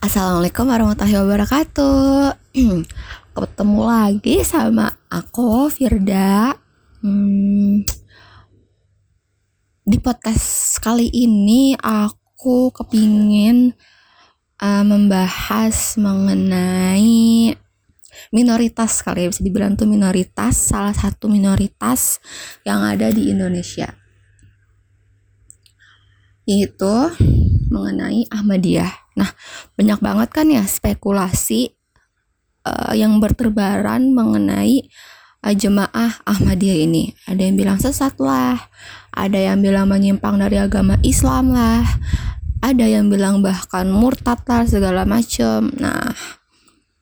Assalamualaikum warahmatullahi wabarakatuh. Ketemu lagi sama aku Firda. Hmm, di podcast kali ini aku kepingin uh, membahas mengenai minoritas kali ya bisa dibilang tuh minoritas salah satu minoritas yang ada di Indonesia yaitu mengenai Ahmadiyah. Nah, banyak banget kan ya spekulasi uh, yang berterbaran mengenai uh, jemaah Ahmadiyah ini. Ada yang bilang sesat lah, ada yang bilang menyimpang dari agama Islam lah, ada yang bilang bahkan murtad lah segala macam. Nah,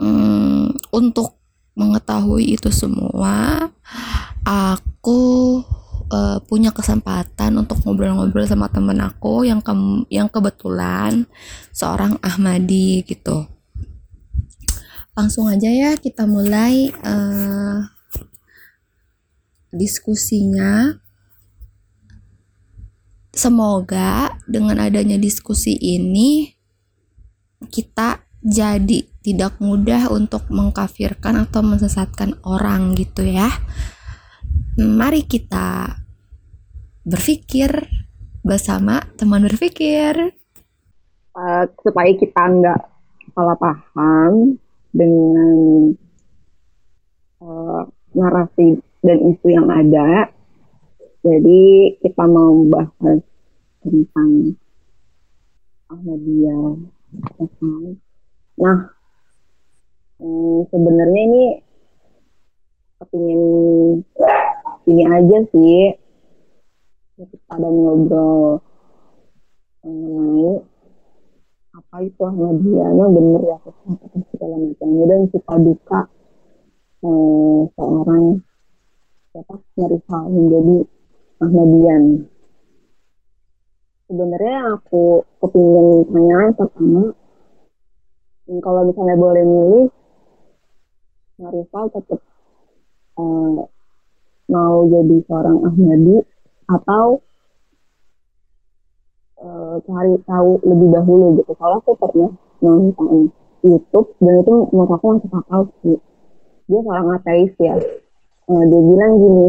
um, untuk mengetahui itu semua, aku uh, punya kesempatan untuk ngobrol-ngobrol sama temen aku yang ke yang kebetulan seorang Ahmadi gitu. Langsung aja ya kita mulai uh, diskusinya. Semoga dengan adanya diskusi ini kita jadi tidak mudah untuk mengkafirkan atau mensesatkan orang gitu ya mari kita berpikir bersama teman berpikir uh, supaya kita nggak salah paham dengan uh, narasi dan isu yang ada. Jadi kita mau bahas tentang Ahmadiyah. Nah, hmm, sebenarnya ini kepingin ini aja sih. Kita ada ngobrol mengenai apa itu Ahmadiyahnya bener ya segala macamnya dan suka duka eh, seorang siapa? Hal menjadi Ahmadian. Sebenarnya aku kepingin tanya pertama kalau misalnya boleh milih Marifal tetap eh, mau jadi seorang Ahmadi atau uh, cari tahu lebih dahulu gitu. Kalau aku pernah nonton YouTube dan itu menurut aku masuk akal sih. Dia seorang ateis ya. Uh, dia bilang gini,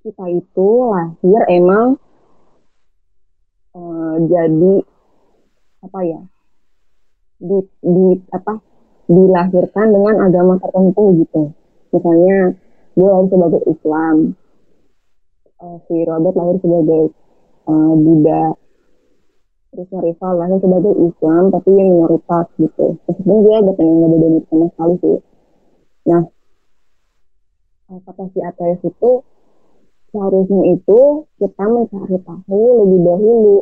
kita itu lahir emang uh, jadi apa ya di, di apa dilahirkan dengan agama tertentu gitu misalnya dia lahir sebagai Islam. Uh, si Robert lahir sebagai uh, Buddha. Terus Rival lahir sebagai Islam tapi yang minoritas gitu. Meskipun dia ada pengen ngebedain sama sekali sih. Nah kata si ateis itu seharusnya itu kita mencari tahu lebih dahulu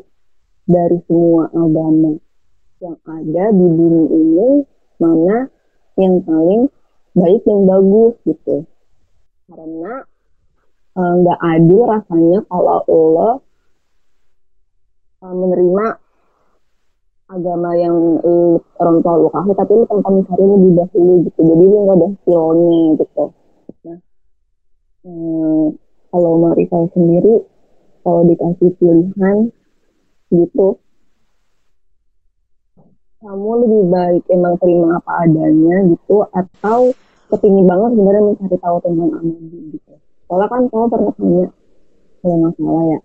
dari semua agama yang ada di bumi ini mana yang paling baik dan bagus gitu karena eh, nggak uh, adil rasanya kalau lo uh, menerima agama yang uh, orang tua lo kasih tapi lo tanpa mencari lebih dahulu gitu. Jadi lo nggak ada skillnya gitu. Nah um, kalau Marisa sendiri kalau dikasih pilihan gitu kamu lebih baik emang terima apa adanya gitu atau kepingin banget sebenarnya mencari tahu tentang Amadi gitu. Soalnya kan kamu pernah tanya kalau nggak salah ya.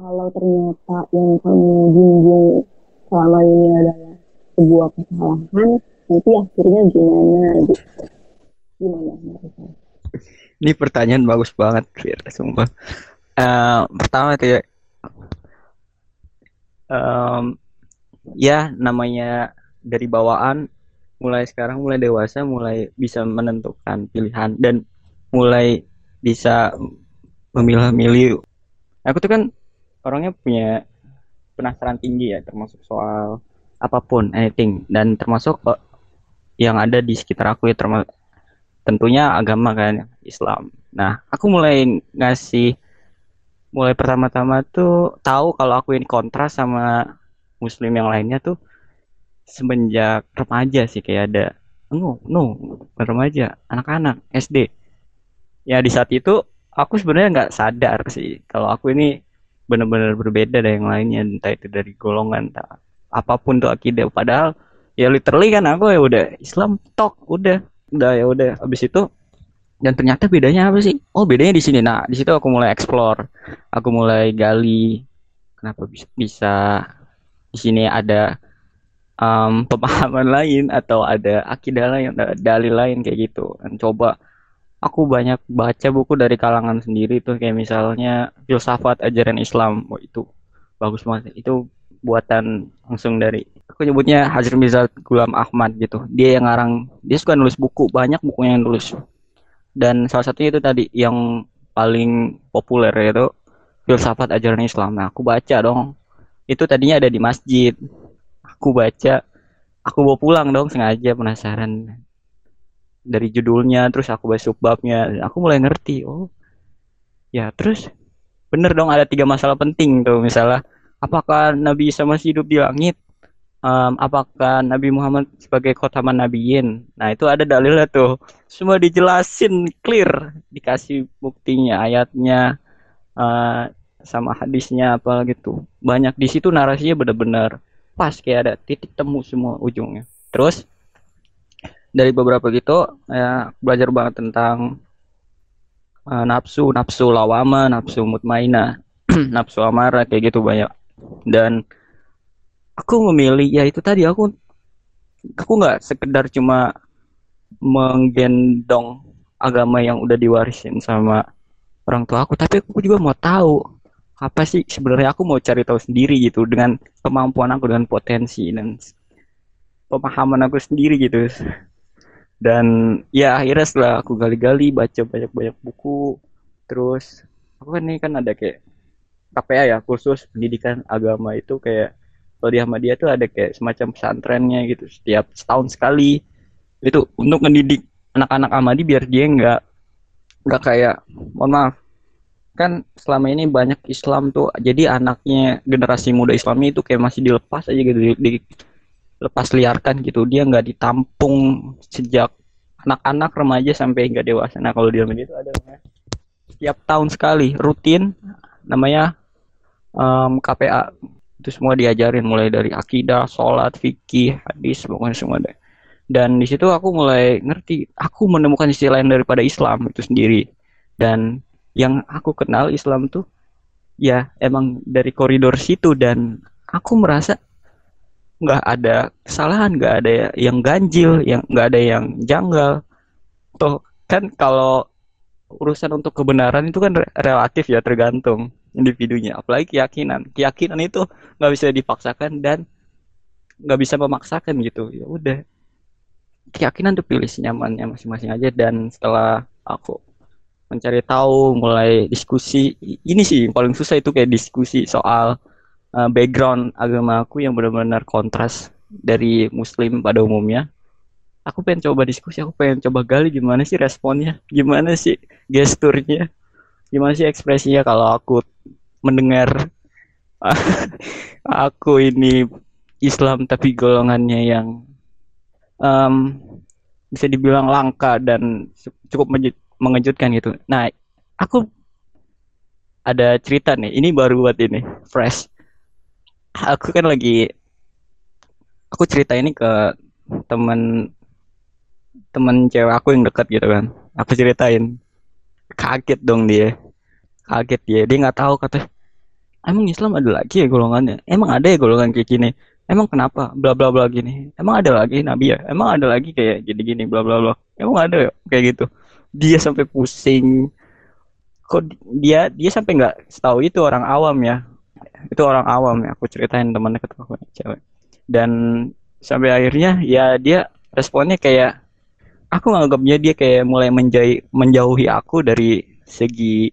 Kalau ternyata yang kamu junjung selama ini adalah sebuah kesalahan, nanti akhirnya gimana gitu. Gimana? Ini pertanyaan bagus banget, Fir, sumpah. Uh, pertama itu ya, um, ya namanya dari bawaan mulai sekarang mulai dewasa mulai bisa menentukan pilihan dan mulai bisa memilah-milih aku tuh kan orangnya punya penasaran tinggi ya termasuk soal apa pun anything. Dan termasuk uh, yang ada di sekitar aku ya termasuk tentunya agama kan Islam. Nah aku mulai ngasih mulai pertama-tama tuh tahu kalau aku ini kontras sama muslim yang lainnya tuh semenjak remaja sih kayak ada no no remaja anak-anak SD ya di saat itu aku sebenarnya nggak sadar sih kalau aku ini benar-benar berbeda dari yang lainnya entah itu dari golongan entah apa pun tuh akidah. Padahal ya literally kan aku ya udah Islam tok udah. Udah ya udah. Habis itu dan ternyata bedanya apa sih? Oh bedanya di sini. Nah di situ aku mulai explore. Aku mulai gali kenapa bisa, bisa di sini ada um, pemahaman lain atau ada akidah lain ada dalil lain kayak gitu. Dan coba aku banyak baca buku dari kalangan sendiri tuh kayak misalnya filsafat ajaran Islam. Oh, itu bagus banget. Itu buatan langsung dari aku nyebutnya Hajar Mirza Gulam Ahmad gitu. Dia yang ngarang dia suka nulis buku banyak bukunya yang nulis. Dan salah satunya itu tadi yang paling populer yaitu filsafat ajaran Islam. Nah aku baca dong. Itu tadinya ada di masjid aku baca aku bawa pulang dong sengaja penasaran dari judulnya terus aku baca subbabnya aku mulai ngerti oh ya terus bener dong ada tiga masalah penting tuh misalnya apakah Nabi Isa masih hidup di langit? Um, apakah Nabi Muhammad sebagai khotaman nabiin nah itu ada dalilnya tuh. Semua dijelasin clear dikasih buktinya ayatnya uh, sama hadisnya apa gitu. Banyak di situ narasinya benar-benar pas kayak ada titik temu semua ujungnya. Terus dari beberapa gitu ya belajar banget tentang uh, nafsu nafsu lawama nafsu mutmainah nafsu amarah kayak gitu banyak. Dan aku memilih ya itu tadi aku aku nggak sekedar cuma menggendong agama yang udah diwarisin sama orang tua aku tapi aku juga mau tahu apa sih sebenarnya aku mau cari tahu sendiri gitu dengan kemampuan aku dengan potensi dan pemahaman aku sendiri gitu. Dan ya akhirnya setelah aku gali-gali baca banyak-banyak buku terus aku kan ini kan ada kayak KPA ya kursus pendidikan agama itu kayak kalau di Ahmadiyah tuh ada kayak semacam pesantrennya gitu setiap setahun sekali. Itu untuk mendidik anak-anak Ahmadi biar dia nggak nggak kayak mohon maaf kan selama ini banyak Islam tuh jadi anaknya generasi muda Islamnya itu kayak masih dilepas aja gitu di, di lepas liarkan gitu dia nggak ditampung sejak anak-anak remaja sampai hingga dewasa nah kalau di dalam itu ada tiap tahun sekali rutin namanya um, KPA itu semua diajarin mulai dari akidah, sholat, fikih, hadis, pokoknya semua deh. Dan di situ aku mulai ngerti, aku menemukan sisi lain daripada Islam itu sendiri. Dan yang aku kenal Islam tuh ya emang dari koridor situ dan aku merasa nggak ada kesalahan nggak ada yang ganjil yang nggak ada yang janggal. Toh kan kalau urusan untuk kebenaran itu kan relatif ya tergantung individunya. Apalagi keyakinan. Keyakinan itu nggak bisa dipaksakan dan nggak bisa memaksakan gitu. Ya udah. Keyakinan tuh pilih senyamannya masing-masing aja dan setelah aku mencari tahu mulai diskusi. Ini sih yang paling susah itu kayak diskusi soal uh, background agama aku yang benar-benar kontras dari muslim pada umumnya. Aku pengen coba diskusi aku pengen coba gali gimana sih responnya gimana sih gesturnya gimana sih ekspresinya kalau aku mendengar aku ini Islam tapi golongannya yang um, bisa dibilang langka dan cukup mengejutkan gitu. Nah, aku ada cerita nih. Ini baru buat ini, fresh. Aku kan lagi aku cerita ini ke temen temen cewek aku yang dekat gitu kan. Aku ceritain. Kaget dong dia. Kaget dia. Dia nggak tahu kata emang Islam ada lagi ya golongannya? Emang ada ya golongan kayak gini? Emang kenapa? Bla bla bla gini. Emang ada lagi nabi ya? Emang ada lagi kayak gini gini bla bla bla. Emang ada ya? Kayak gitu dia sampai pusing. Kok dia dia sampai nggak tahu itu orang awam ya. Itu orang awam ya aku ceritain teman dekat aku cewek. Dan sampai akhirnya ya dia responnya kayak aku nganggapnya dia kayak mulai menjauhi menjauhi aku dari segi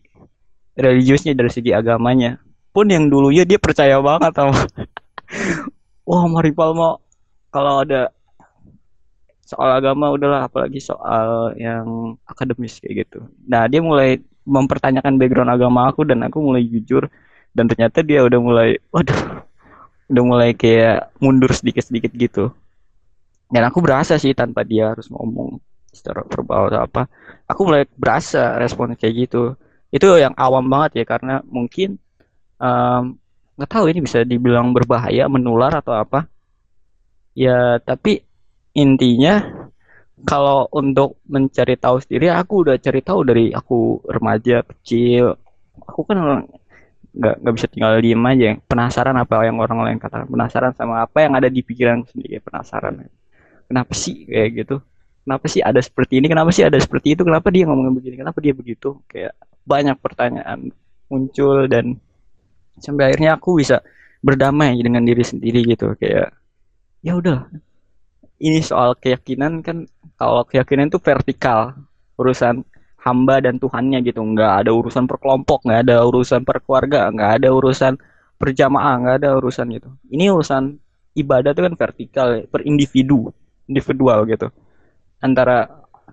religiusnya dari segi agamanya. Pun yang dulunya dia percaya banget sama wah Mari Palmo kalau ada soal agama udahlah apalagi soal yang akademis kayak gitu. Nah dia mulai mempertanyakan background agama aku dan aku mulai jujur dan ternyata dia udah mulai waduh udah mulai kayak mundur sedikit-sedikit gitu. Dan aku berasa sih tanpa dia harus ngomong secara verbal atau apa aku mulai berasa respon kayak gitu. Itu yang awam banget ya karena mungkin um, nggak tahu ini bisa dibilang berbahaya menular atau apa. Ya tapi intinya kalau untuk mencari tahu sendiri aku udah cari tahu dari aku remaja kecil. Aku kan nggak nggak bisa tinggal diem aja. Penasaran apa yang orang lain katakan penasaran sama apa yang ada di pikiran sendiri penasaran. Kenapa sih kayak gitu? Kenapa sih ada seperti ini? Kenapa sih ada seperti itu? Kenapa dia ngomong begini? Kenapa dia begitu? Kayak banyak pertanyaan muncul dan sampai akhirnya aku bisa berdamai dengan diri sendiri gitu. Kayak ya udah ini soal keyakinan kan kalau keyakinan itu vertikal. Urusan hamba dan Tuhannya gitu. Nggak ada urusan perkelompok nggak ada urusan perkeluarga nggak ada urusan berjamaah nggak ada urusan gitu. Ini urusan ibadah itu kan vertikal per individu individual gitu. Antara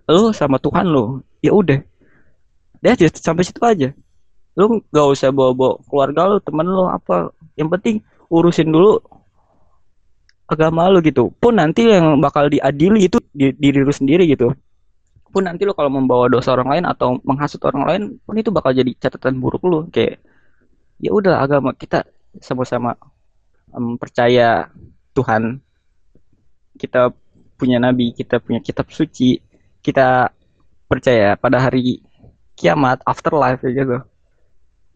lu sama Tuhan lu ya udah. Deh sampai situ aja. Lu nggak usah bawa-bawa keluarga lu temen lu apa. Yang penting urusin dulu agama lu gitu. Pun nanti yang bakal diadili itu di, diri lu sendiri gitu. Pun nanti lo kalau membawa dosa orang lain atau menghasut orang lain pun itu bakal jadi catatan buruk lo kayak ya udah agama kita sama-sama um, percaya Tuhan. Kita punya nabi kita punya kitab suci kita percaya pada hari kiamat afterlife gitu.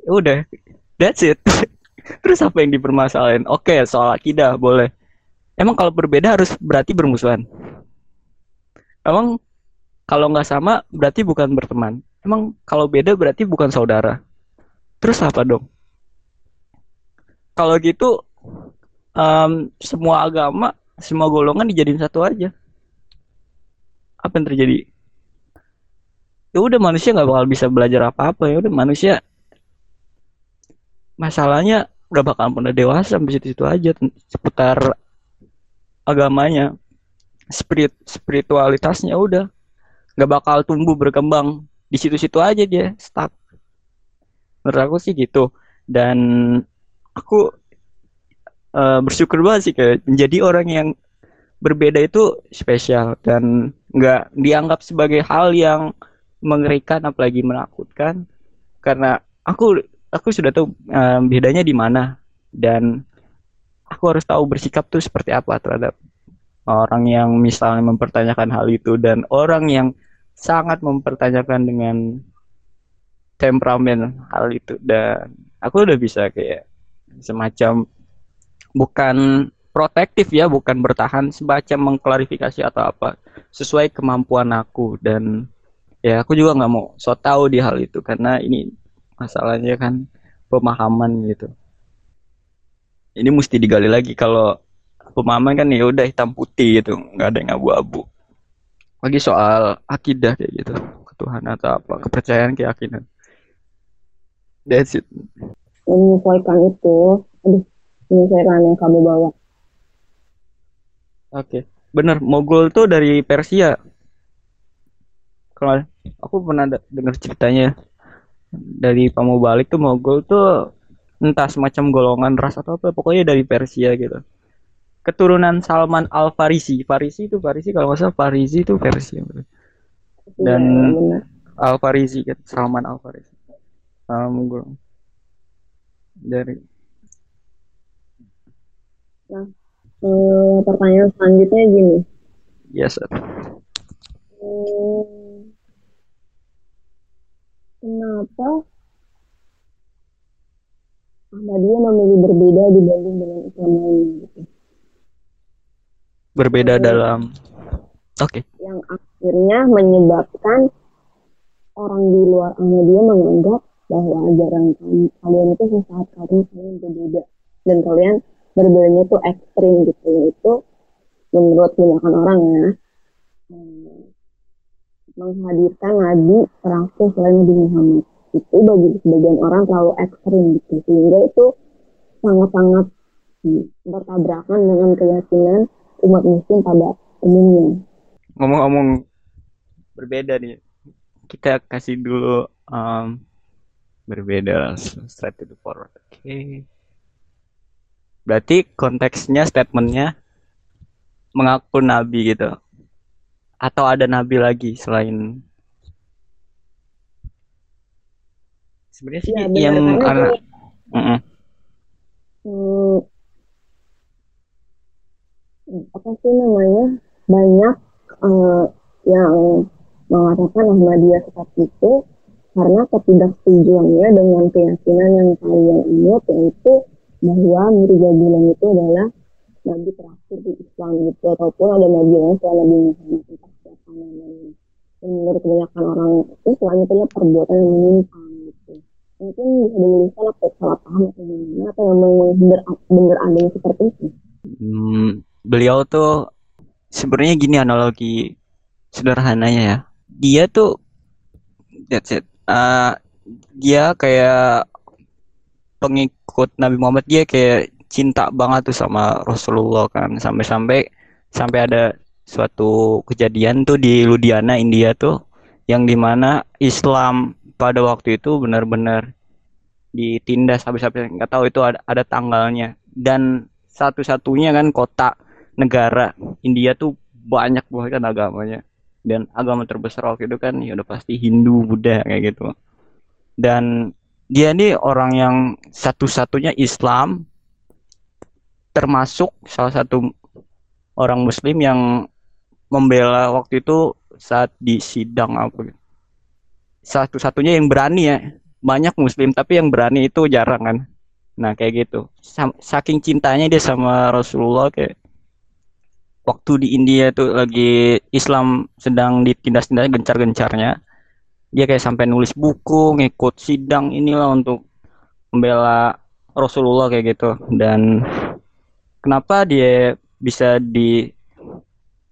Ya udah that's it. Terus apa yang dipermasalahin? Oke okay, soal akidah boleh emang kalau berbeda harus berarti bermusuhan emang kalau nggak sama berarti bukan berteman. Emang kalau beda berarti bukan saudara. Terus apa dong? Kalau gitu um, semua agama, semua golongan dijadiin satu aja. Apa yang terjadi? Ya udah manusia nggak bakal bisa belajar apa-apa ya udah manusia masalahnya udah bakal pernah dewasa sampai situ-situ aja seputar agamanya spirit spiritualitasnya udah. Nggak bakal tumbuh berkembang. Di situ-situ aja dia stuck. Menurut aku sih gitu. Dan aku uh, bersyukur banget sih kayak menjadi orang yang berbeda itu spesial. Dan nggak dianggap sebagai hal yang mengerikan apalagi menakutkan. Karena aku aku sudah tahu um, bedanya di mana. Dan aku harus tahu bersikap tuh seperti apa terhadap orang yang misalnya mempertanyakan hal itu dan orang yang sangat mempertanyakan dengan temperamen hal itu. Dan aku udah bisa kayak semacam bukan protektif ya bukan bertahan semacam mengklarifikasi atau apa sesuai kemampuan aku. Dan ya aku juga nggak mau so tahu di hal itu karena ini masalahnya kan pemahaman gitu ini mesti digali lagi. Kalau pemahaman kan ya udah hitam putih gitu. Nggak ada yang abu-abu. Lagi soal akidah kayak gitu. Ketuhanan atau apa. Kepercayaan keyakinan that's it. Menyesuaikan itu. Aduh menyesuaikan yang kamu bawa. Oke. Okay. bener mogul tuh dari Persia. Kalau aku pernah dengar ceritanya. Dari balik tuh mogul tuh entah semacam golongan ras atau apa pokoknya dari Persia gitu keturunan Salman Al Farisi. Farisi itu Farisi kalau nggak salah Farisi itu versi dan ya, Al Farisi kan Salman Al Farisi. Um, dari nah, eh, pertanyaan selanjutnya gini. Yes, sir. Hmm, kenapa Ahmadiyah memilih berbeda dibanding dengan Islam lainnya gitu? berbeda dalam oke. okay. yang akhirnya menyebabkan orang di luar Ahmadiyah menganggap bahwa ajaran kalian itu sesaat kalian kalian berbeda. Dan kalian berbedanya itu ekstrim gitu. Itu menurut kebanyakan orang ya. Hmm, menghadirkan nabi terakhir selain Nabi Muhammad itu bagi sebagian orang terlalu ekstrim gitu sehingga itu sangat-sangat bertabrakan dengan keyakinan umat muslim pada umumnya. Ngomong-ngomong berbeda nih, kita kasih dulu um, berbeda straight to forward. Oke. Okay. Berarti konteksnya statementnya mengaku nabi gitu. Atau ada nabi lagi selain sebenarnya sih ya, yang karena mm -mm. hmm, apa sih namanya? Banyak uh, yang mengatakan Ahmadiyah seperti itu karena ketidaksetujuannya dengan keyakinan yang kalian ingat yaitu bahwa Mirza Gulam itu adalah nabi terakhir di Islam gitu. Ataupun ada nabi lain selain Nabi Muhammad entah siapa namanya. Dan menurut kebanyakan orang Islam itu adalah perbuatan yang menyimpang. gitu mungkin bisa diluruskan atau salah paham atau gimana atau memang benar benar adanya seperti itu. Hmm, beliau tuh sebenarnya gini analogi sederhananya ya. Dia tuh that's it. Uh, dia kayak pengikut Nabi Muhammad dia kayak cinta banget tuh sama Rasulullah kan. Sampai-sampai sampai ada suatu kejadian tuh di Ludiana India tuh yang di mana Islam pada waktu itu benar-benar ditindas habis-habis. Nggak tahu itu ada, ada tanggalnya. Dan satu-satunya kan kota negara India tuh banyak banget kan agamanya. Dan agama terbesar waktu itu kan ya udah pasti Hindu Buddha kayak gitu. Dan dia ini orang yang satu-satunya Islam termasuk salah satu orang Muslim yang membela waktu itu saat di sidang apa gitu. Satu-satunya yang berani ya. Banyak Muslim tapi yang berani itu jarang kan. Nah kayak gitu. Saking cintanya dia sama Rasulullah kayak waktu di India tuh lagi Islam sedang ditindas-tindas gencar-gencarnya dia kayak sampai nulis buku ngikut sidang inilah untuk membela Rasulullah kayak gitu dan kenapa dia bisa di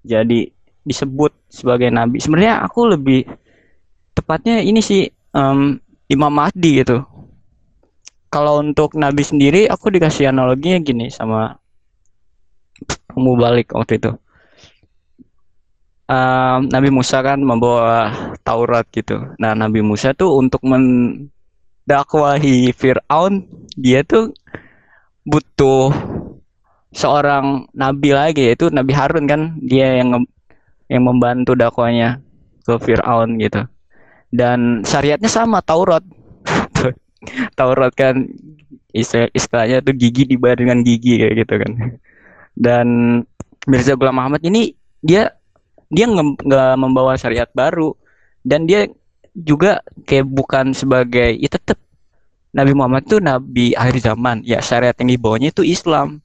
jadi disebut sebagai nabi sebenarnya aku lebih tepatnya ini sih um, Imam Mahdi gitu. Kalau untuk nabi sendiri aku dikasih analoginya gini sama balik waktu itu. Uh, Nabi Musa kan membawa Taurat gitu. Nah Nabi Musa tuh untuk mendakwahi Fir'aun dia tuh butuh seorang nabi lagi yaitu Nabi Harun kan. Dia yang yang membantu dakwanya ke Fir'aun gitu dan syariatnya sama Taurat. Taurat kan istilah istilahnya tuh gigi dibayar dengan gigi kayak gitu kan. Dan Mirza Ghulam Muhammad ini dia dia nggak membawa syariat baru. Dan dia juga kayak bukan sebagai ya tetap Nabi Muhammad itu nabi akhir zaman. Ya syariat yang dibawanya itu Islam.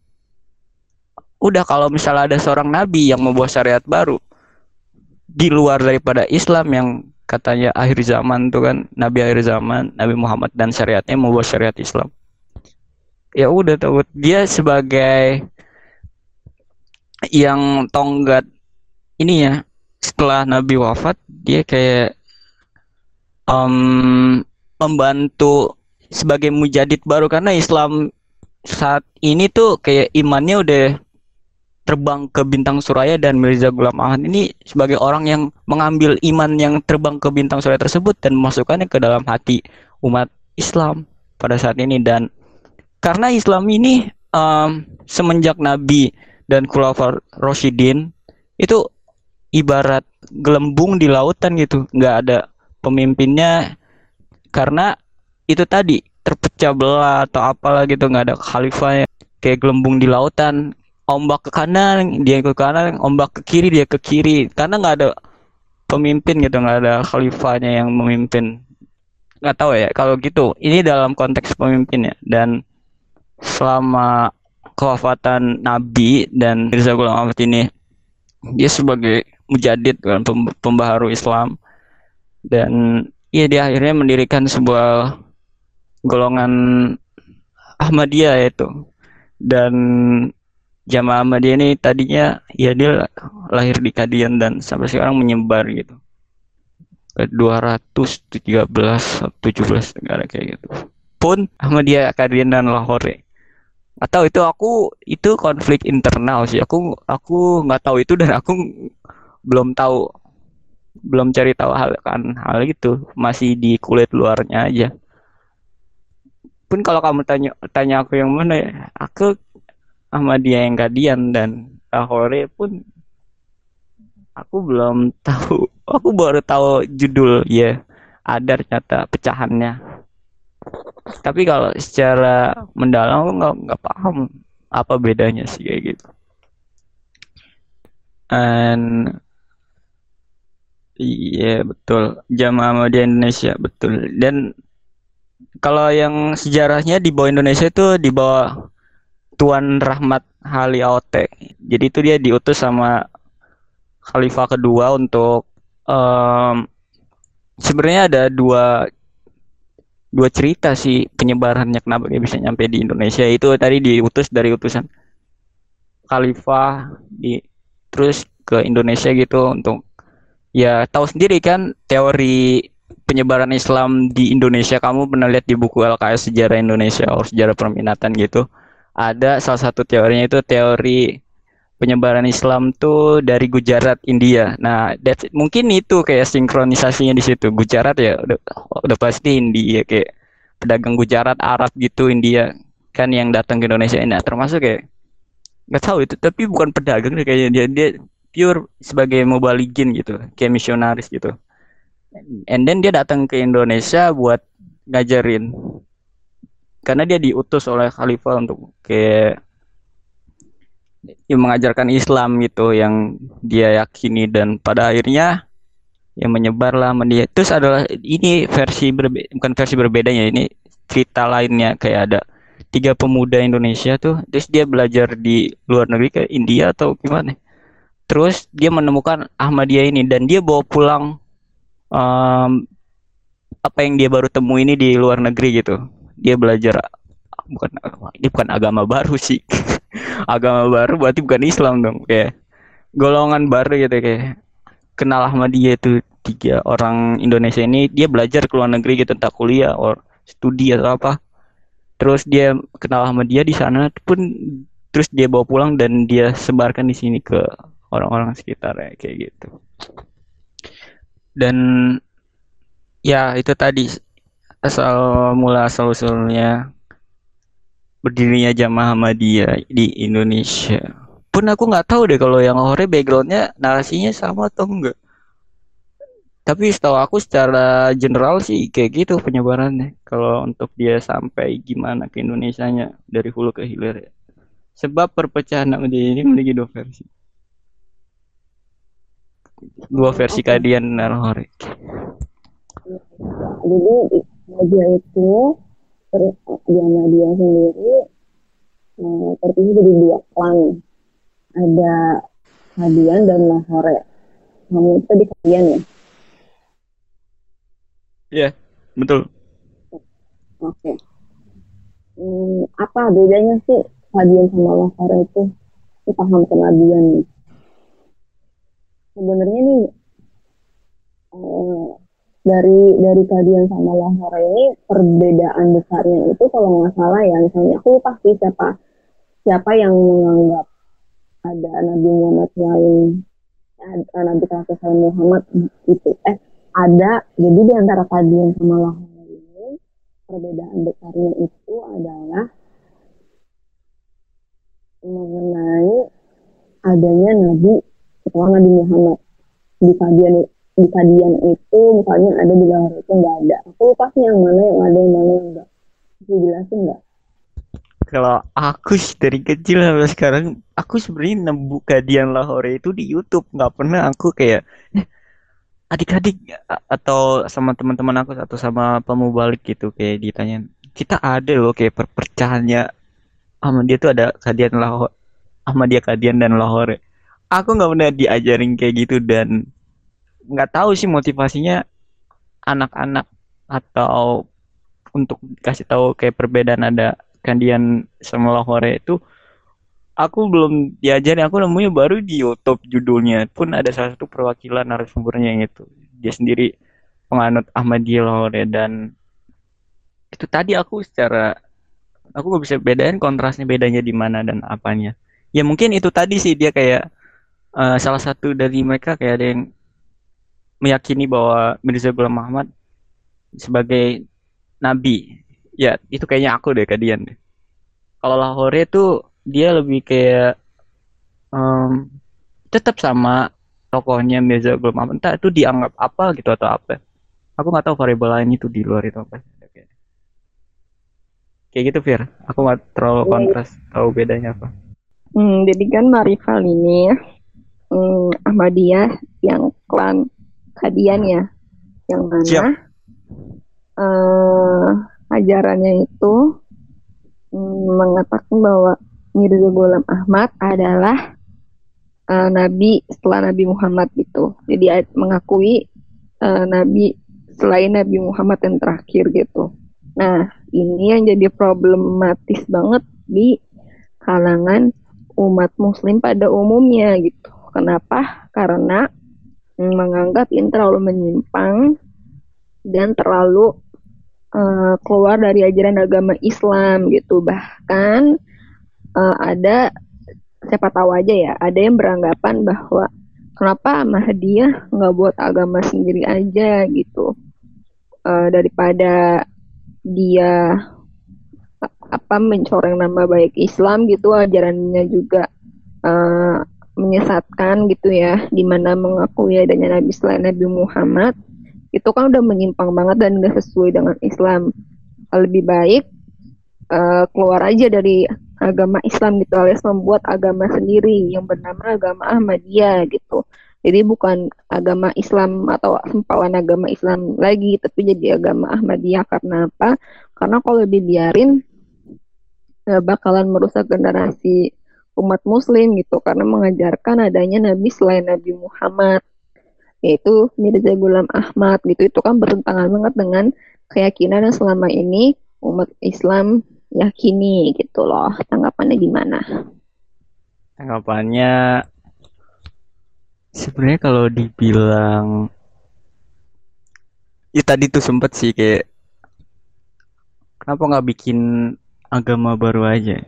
Udah kalau misalnya ada seorang nabi yang membawa syariat baru di luar daripada Islam yang katanya akhir zaman tuh kan nabi akhir zaman Nabi Muhammad dan syariatnya membawa syariat Islam. Ya udah tahu dia sebagai yang tonggak ini ya setelah Nabi wafat dia kayak um, membantu sebagai mujadid baru. Karena Islam saat ini tuh kayak imannya udah terbang ke bintang suraya dan Mirza Ghulam Ahmad ini sebagai orang yang mengambil iman yang terbang ke bintang suraya tersebut dan memasukkannya ke dalam hati umat Islam pada saat ini. Dan karena Islam ini um, semenjak Nabi dan Khulafaur Roshidin itu ibarat gelembung di lautan gitu. Nggak ada pemimpinnya. Karena itu tadi terpecah belah atau apalah gitu nggak ada khalifah kayak gelembung di lautan ombak ke kanan dia ke kanan ombak ke kiri dia ke kiri. Karena nggak ada pemimpin gitu nggak ada khalifahnya yang memimpin. Nggak tahu ya kalau gitu ini dalam konteks pemimpin ya. Dan selama kewafatan Nabi dan Mirza Ghulam Ahmad ini dia sebagai mujadid kan pembaharu Islam. Dan ya dia akhirnya mendirikan sebuah golongan Ahmadiyah itu dan jamaah Ahmadiyah ini tadinya ya dia lahir di Kadian dan sampai sekarang menyebar gitu. Ke 213 17 negara kayak gitu. Pun Ahmadiyah Kadian dan Lahore. Atau itu aku itu konflik internal sih. Aku aku nggak tahu itu dan aku belum tahu belum cari tahu hal kan hal itu masih di kulit luarnya aja. Pun kalau kamu tanya tanya aku yang mana ya aku dia yang Kadian dan Lahore pun aku belum tahu. Aku baru tahu judul ya ada ternyata pecahannya. Tapi kalau secara mendalam aku nggak nggak paham apa bedanya sih kayak gitu. And iya betul. Jamaah Ahmadiyah Indonesia betul. Dan kalau yang sejarahnya di bawah Indonesia itu di bawah Tuan Rahmat Hali Aote jadi itu dia diutus sama Khalifah kedua untuk um, sebenarnya ada dua dua cerita sih penyebarannya kenapa dia bisa nyampe di Indonesia. Itu tadi diutus dari utusan khalifah di terus ke Indonesia gitu untuk ya tahu sendiri kan teori penyebaran Islam di Indonesia. Kamu pernah lihat di buku LKS Sejarah Indonesia atau Sejarah Perminatan gitu ada salah satu teorinya itu teori penyebaran Islam tuh dari Gujarat India. Nah, that's, mungkin itu kayak sinkronisasinya di situ. Gujarat ya udah, udah pasti India kayak pedagang Gujarat Arab gitu India kan yang datang ke Indonesia. Nah, termasuk kayak nggak tahu itu tapi bukan pedagang deh kayaknya. Dia dia pure sebagai mobaligin gitu kayak misionaris gitu. And then dia datang ke Indonesia buat ngajarin karena dia diutus oleh khalifah untuk kayak yang mengajarkan Islam gitu yang dia yakini. Dan pada akhirnya yang menyebarlah media terus adalah ini versi berbeda bukan versi berbedanya ini cerita lainnya. Kayak ada tiga pemuda Indonesia tuh. Terus dia belajar di luar negeri ke India atau gimana. Terus dia menemukan Ahmadiyah ini dan dia bawa pulang um, apa yang dia baru temui ini di luar negeri gitu dia belajar bukan ini bukan agama baru sih. Agama baru berarti bukan Islam dong kayak golongan baru gitu kayak kenal Ahmadiyah itu tiga orang Indonesia ini dia belajar ke luar negeri gitu entah kuliah or studi atau apa. Terus dia kenal Ahmadiyah di sana pun terus dia bawa pulang dan dia sebarkan di sini ke orang-orang sekitar ya kayak gitu. Dan ya itu tadi asal mula asal usulnya berdirinya jamaah Ahmadiyah di Indonesia. Pun aku nggak tahu deh kalau yang Hore backgroundnya narasinya sama atau enggak. Tapi setahu aku secara general sih kayak gitu penyebarannya. Kalau untuk dia sampai gimana ke Indonesia-nya dari hulu ke hilir ya. Sebab perpecahan Ahmadiyah ini memiliki dua versi. Dua versi okay. kadian dan Hore. Jadi Ahmadiyah itu di Ahmadiyah sendiri eh, terpisah jadi dua klan. Ada Kadian dan Lahore. Kamu itu di Kadian ya? Iya yeah, betul. Oke. Okay. hmm, apa bedanya sih Kadian sama Lahore itu? Ini paham kenabian nih. Sebenarnya nih eh, dari dari kadian sama Lahore ini perbedaan besarnya itu kalau nggak salah ya misalnya aku lupa sih siapa siapa yang menganggap ada Nabi Muhammad lain ada Nabi Kasih Muhammad itu. Eh ada jadi di antara kadian sama Lahore ini perbedaan besarnya itu adalah mengenai adanya Nabi setelah Nabi Muhammad di kadian di kadian itu misalnya ada lahar itu nggak ada. Aku lupa sih yang mana yang ada yang mana yang enggak. Bisa jelasin nggak? Kalau aku dari kecil sampai sekarang aku sebenarnya nemu kadian Lahore itu di YouTube. Nggak pernah aku kayak eh, adik-adik atau sama teman-teman aku atau sama pemubalik gitu kayak ditanya kita ada loh kayak perpecahannya dia tuh ada kadian Lahore dia kadian dan Lahore. Aku nggak pernah diajarin kayak gitu dan nggak tahu sih motivasinya anak-anak atau untuk kasih tahu kayak perbedaan ada kandian sama Lahore itu aku belum diajarin. Aku nemunya baru di YouTube judulnya pun ada salah satu perwakilan narasumbernya yang itu. Dia sendiri penganut Ahmadiyah Lahore. Dan itu tadi aku secara aku gak bisa bedain kontrasnya bedanya di mana dan apanya. Ya mungkin itu tadi sih dia kayak uh, salah satu dari mereka kayak ada yang meyakini bahwa Mirza Ghulam Muhammad sebagai nabi. Ya, itu kayaknya aku deh kalian deh. Kalau Lahore itu dia lebih kayak um, tetap sama tokohnya Mirza Ghulam Muhammad. Entah itu dianggap apa gitu atau apa. Aku nggak tahu variabel lain itu di luar itu apa. kayak gitu Fir aku nggak terlalu Iya. kontras tahu bedanya apa Hmm, jadi kan Marifal ini hmm, Ahmadiyah yang klan Kadian ya, yang mana Siap. eh, ajarannya itu hmm, mengatakan bahwa Mirza Ghulam Ahmad adalah eh, nabi setelah Nabi Muhammad gitu. Jadi a- mengakui eh, nabi selain Nabi Muhammad yang terakhir gitu. Nah, ini yang jadi problematis banget di kalangan umat muslim pada umumnya gitu. Kenapa? Karena menganggap ini terlalu menyimpang dan terlalu eh, keluar dari ajaran agama Islam gitu. Bahkan eh, ada siapa tahu aja ya, ada yang beranggapan bahwa kenapa Ahmadiyah nggak buat agama sendiri aja gitu. Eh, daripada dia apa mencoreng nama baik Islam gitu ajarannya juga eh, menyesatkan gitu ya di mana mengakui adanya Nabi selain Nabi Muhammad itu kan udah menyimpang banget dan gak sesuai dengan Islam. Lebih baik eh, keluar aja dari agama Islam gitu alias membuat agama sendiri yang bernama agama Ahmadiyah gitu. Jadi bukan agama Islam atau sempalan agama Islam lagi tapi jadi agama Ahmadiyah. Karena apa? Karena kalau dibiarin eh, bakalan merusak generasi umat muslim gitu karena mengajarkan adanya nabi selain Nabi Muhammad yaitu Mirza Ghulam Ahmad gitu. Itu kan bertentangan banget dengan keyakinan yang selama ini umat Islam yakini gitu loh. Tanggapannya gimana? tanggapannya sebenarnya kalau dibilang ya tadi tuh sempet sih kayak kenapa nggak bikin agama baru aja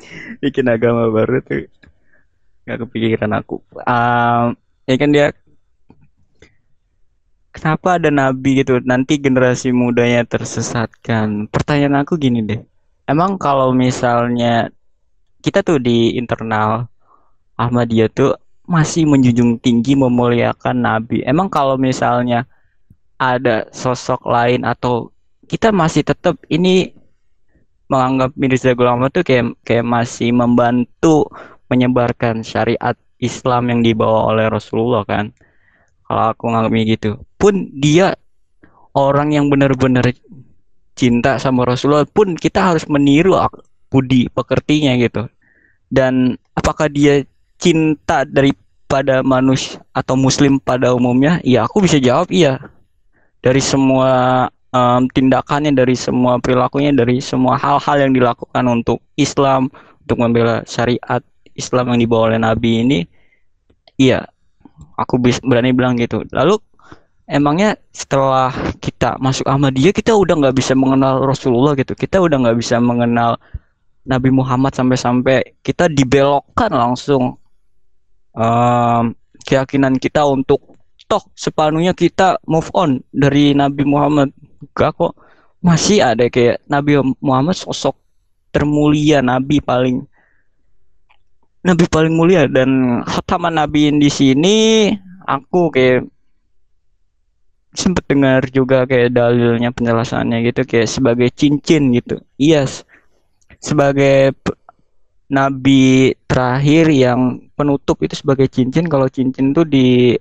bikin agama baru tuh nggak kepikiran aku. Um, ya kan dia kenapa ada nabi gitu? Nanti generasi mudanya tersesatkan. Pertanyaan aku gini deh. Emang kalau misalnya kita tuh di internal Ahmadiyah tuh masih menjunjung tinggi memuliakan nabi. Emang kalau misalnya ada sosok lain atau kita masih tetap ini menganggap Mirza Ghulam Ahmad tuh kayak kayak masih membantu menyebarkan syariat Islam yang dibawa oleh Rasulullah kan? Kalau aku nganggapnya gitu. Pun dia orang yang benar-benar cinta sama Rasulullah pun kita harus meniru budi pekertinya gitu. Dan apakah dia cinta daripada manusia atau muslim pada umumnya? Ya aku bisa jawab iya. Dari semua em, tindakannya dari semua perilakunya dari semua hal-hal yang dilakukan untuk Islam untuk membela syariat Islam yang dibawa oleh Nabi ini iya aku berani bilang gitu. Lalu emangnya setelah kita masuk Ahmadiyah kita udah nggak bisa mengenal Rasulullah gitu? Kita udah nggak bisa mengenal Nabi Muhammad sampai-sampai kita dibelokkan langsung em, keyakinan kita untuk toh sepenuhnya kita move on dari Nabi Muhammad gak kok. Masih ada kayak Nabi Muhammad sosok termulia Nabi paling Nabi paling mulia. Dan khataman Nabiin di sini aku kayak sempet dengar juga kayak dalilnya penjelasannya gitu kayak sebagai cincin gitu. Iya s- sebagai nabi terakhir yang penutup itu sebagai cincin. Kalau cincin tuh di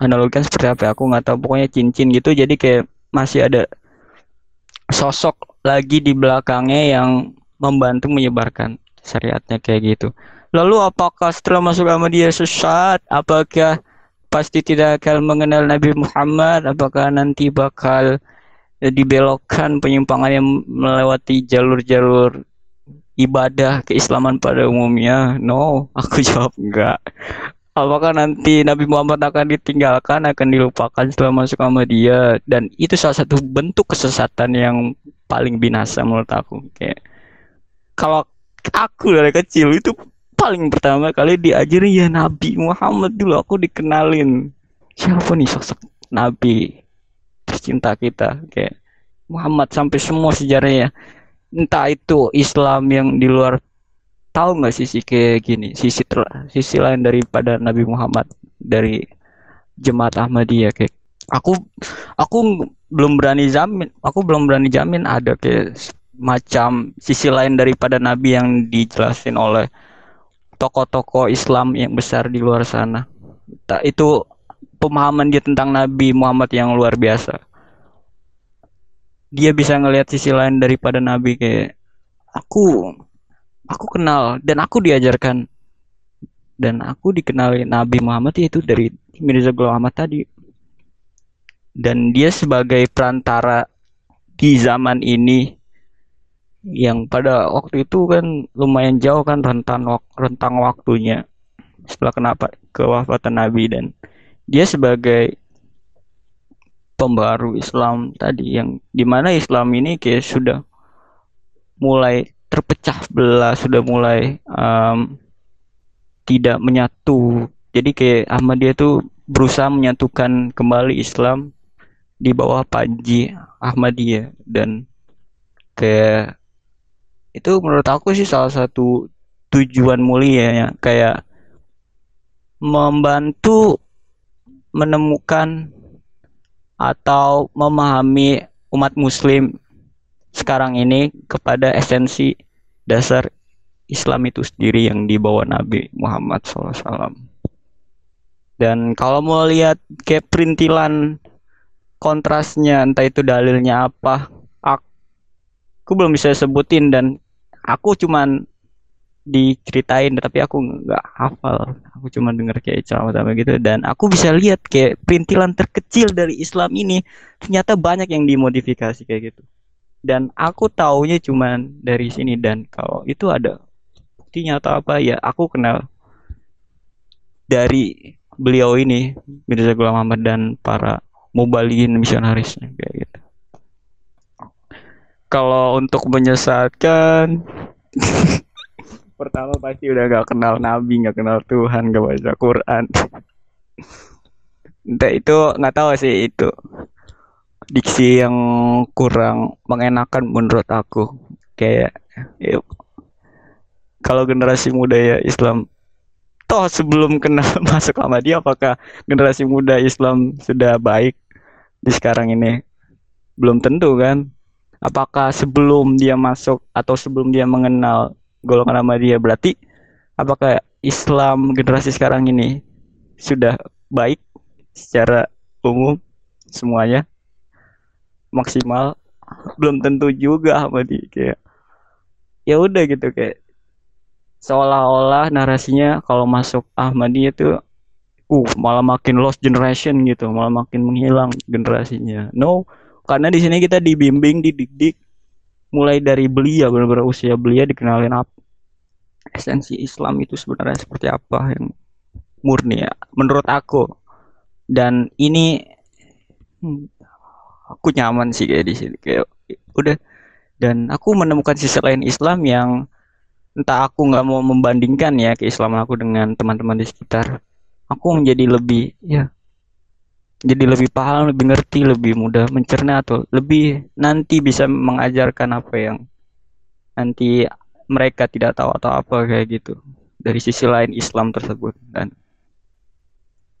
analogikan seperti apa ya, aku nggak tahu. Pokoknya cincin gitu. Jadi kayak masih ada sosok lagi di belakangnya yang membantu menyebarkan syariatnya kayak gitu. Lalu apakah setelah masuk Ahmadiyah sesat apakah pasti tidak akan mengenal Nabi Muhammad? Apakah nanti bakal eh, dibelokkan penyimpangan yang melewati jalur-jalur ibadah keislaman pada umumnya? No aku jawab enggak apakah nanti Nabi Muhammad akan ditinggalkan akan dilupakan setelah masuk Ahmadiyah dan itu salah satu bentuk kesesatan yang paling binasa menurut aku. Kayak kalau aku dari kecil itu paling pertama kali diajarin ya Nabi Muhammad dulu aku dikenalin. Siapa nih sosok Nabi tercinta kita? Kayak Muhammad sampai semua sejarahnya. Entah itu Islam yang di luar tahu nggak sisi kayak gini? Sisi ter- sisi lain daripada Nabi Muhammad dari jemaat Ahmadiyah kayak aku aku belum berani jamin aku belum berani jamin ada kayak macam sisi lain daripada nabi yang dijelasin oleh tokoh-tokoh Islam yang besar di luar sana. Tak itu pemahaman dia tentang Nabi Muhammad yang luar biasa. Dia bisa ngelihat sisi lain daripada Nabi kayak aku aku kenal dan aku diajarkan. Dan aku dikenali Nabi Muhammad itu dari Mirza Ghulam Ahmad tadi. Dan dia sebagai perantara di zaman ini yang pada waktu itu kan lumayan jauh kan rentan wak rentang waktunya setelah kenapa kewafatan Nabi. Dan dia sebagai pembaru Islam tadi yang di mana Islam ini kayak sudah mulai terpecah belah sudah mulai um, tidak menyatu. Jadi kayak Ahmadiyah itu berusaha menyatukan kembali Islam di bawah Panji Ahmadiyah. Dan kayak itu menurut aku sih salah satu tujuan mulia ya. Kayak membantu menemukan atau memahami umat muslim sekarang ini kepada esensi dasar Islam itu sendiri yang dibawa Nabi Muhammad SAW. Dan kalau mau lihat kayak perintilan kontrasnya, entah itu dalilnya apa, aku belum bisa sebutin dan aku cuman diceritain tapi aku nggak hafal. Aku cuma denger kayak ceramah sama gitu dan aku bisa lihat kayak perintilan terkecil dari Islam ini ternyata banyak yang dimodifikasi kayak gitu dan aku taunya cuman dari sini. Dan kalau itu ada buktinya atau apa ya aku kenal dari beliau ini Mirza Ghulam Ahmad dan para mubalikin misionarisnya kayak gitu. Kalau untuk menyesatkan pertama pasti udah gak kenal Nabi gak kenal Tuhan gak baca Quran. Entah itu nggak tahu sih itu diksi yang kurang mengenakan menurut aku. Kayak ya, kalau generasi muda ya Islam. Toh sebelum kenal masuk sama dia apakah generasi muda Islam sudah baik di sekarang ini? Belum tentu kan? Apakah sebelum dia masuk atau sebelum dia mengenal golongan sama dia berarti apakah Islam generasi sekarang ini sudah baik secara umum semuanya maksimal. Belum tentu juga sama dia kayak ya udah gitu kayak seolah-olah narasinya kalau masuk Ahmadiyah itu uh malah makin lost generation gitu malah makin menghilang generasinya. No karena di sini kita dibimbing dididik mulai dari belia benar-benar usia belia dikenalin apa esensi Islam itu sebenarnya seperti apa yang murni ya menurut aku. Dan ini hmm, aku nyaman sih kayak di sini kayak udah. Dan aku menemukan sisi lain Islam yang entah aku nggak mau membandingkan ya keislaman aku dengan teman-teman di sekitar. Aku menjadi lebih ya jadi lebih paham lebih ngerti lebih mudah mencerna atau lebih nanti bisa mengajarkan apa yang nanti mereka tidak tahu atau apa kayak gitu dari sisi lain Islam tersebut. Dan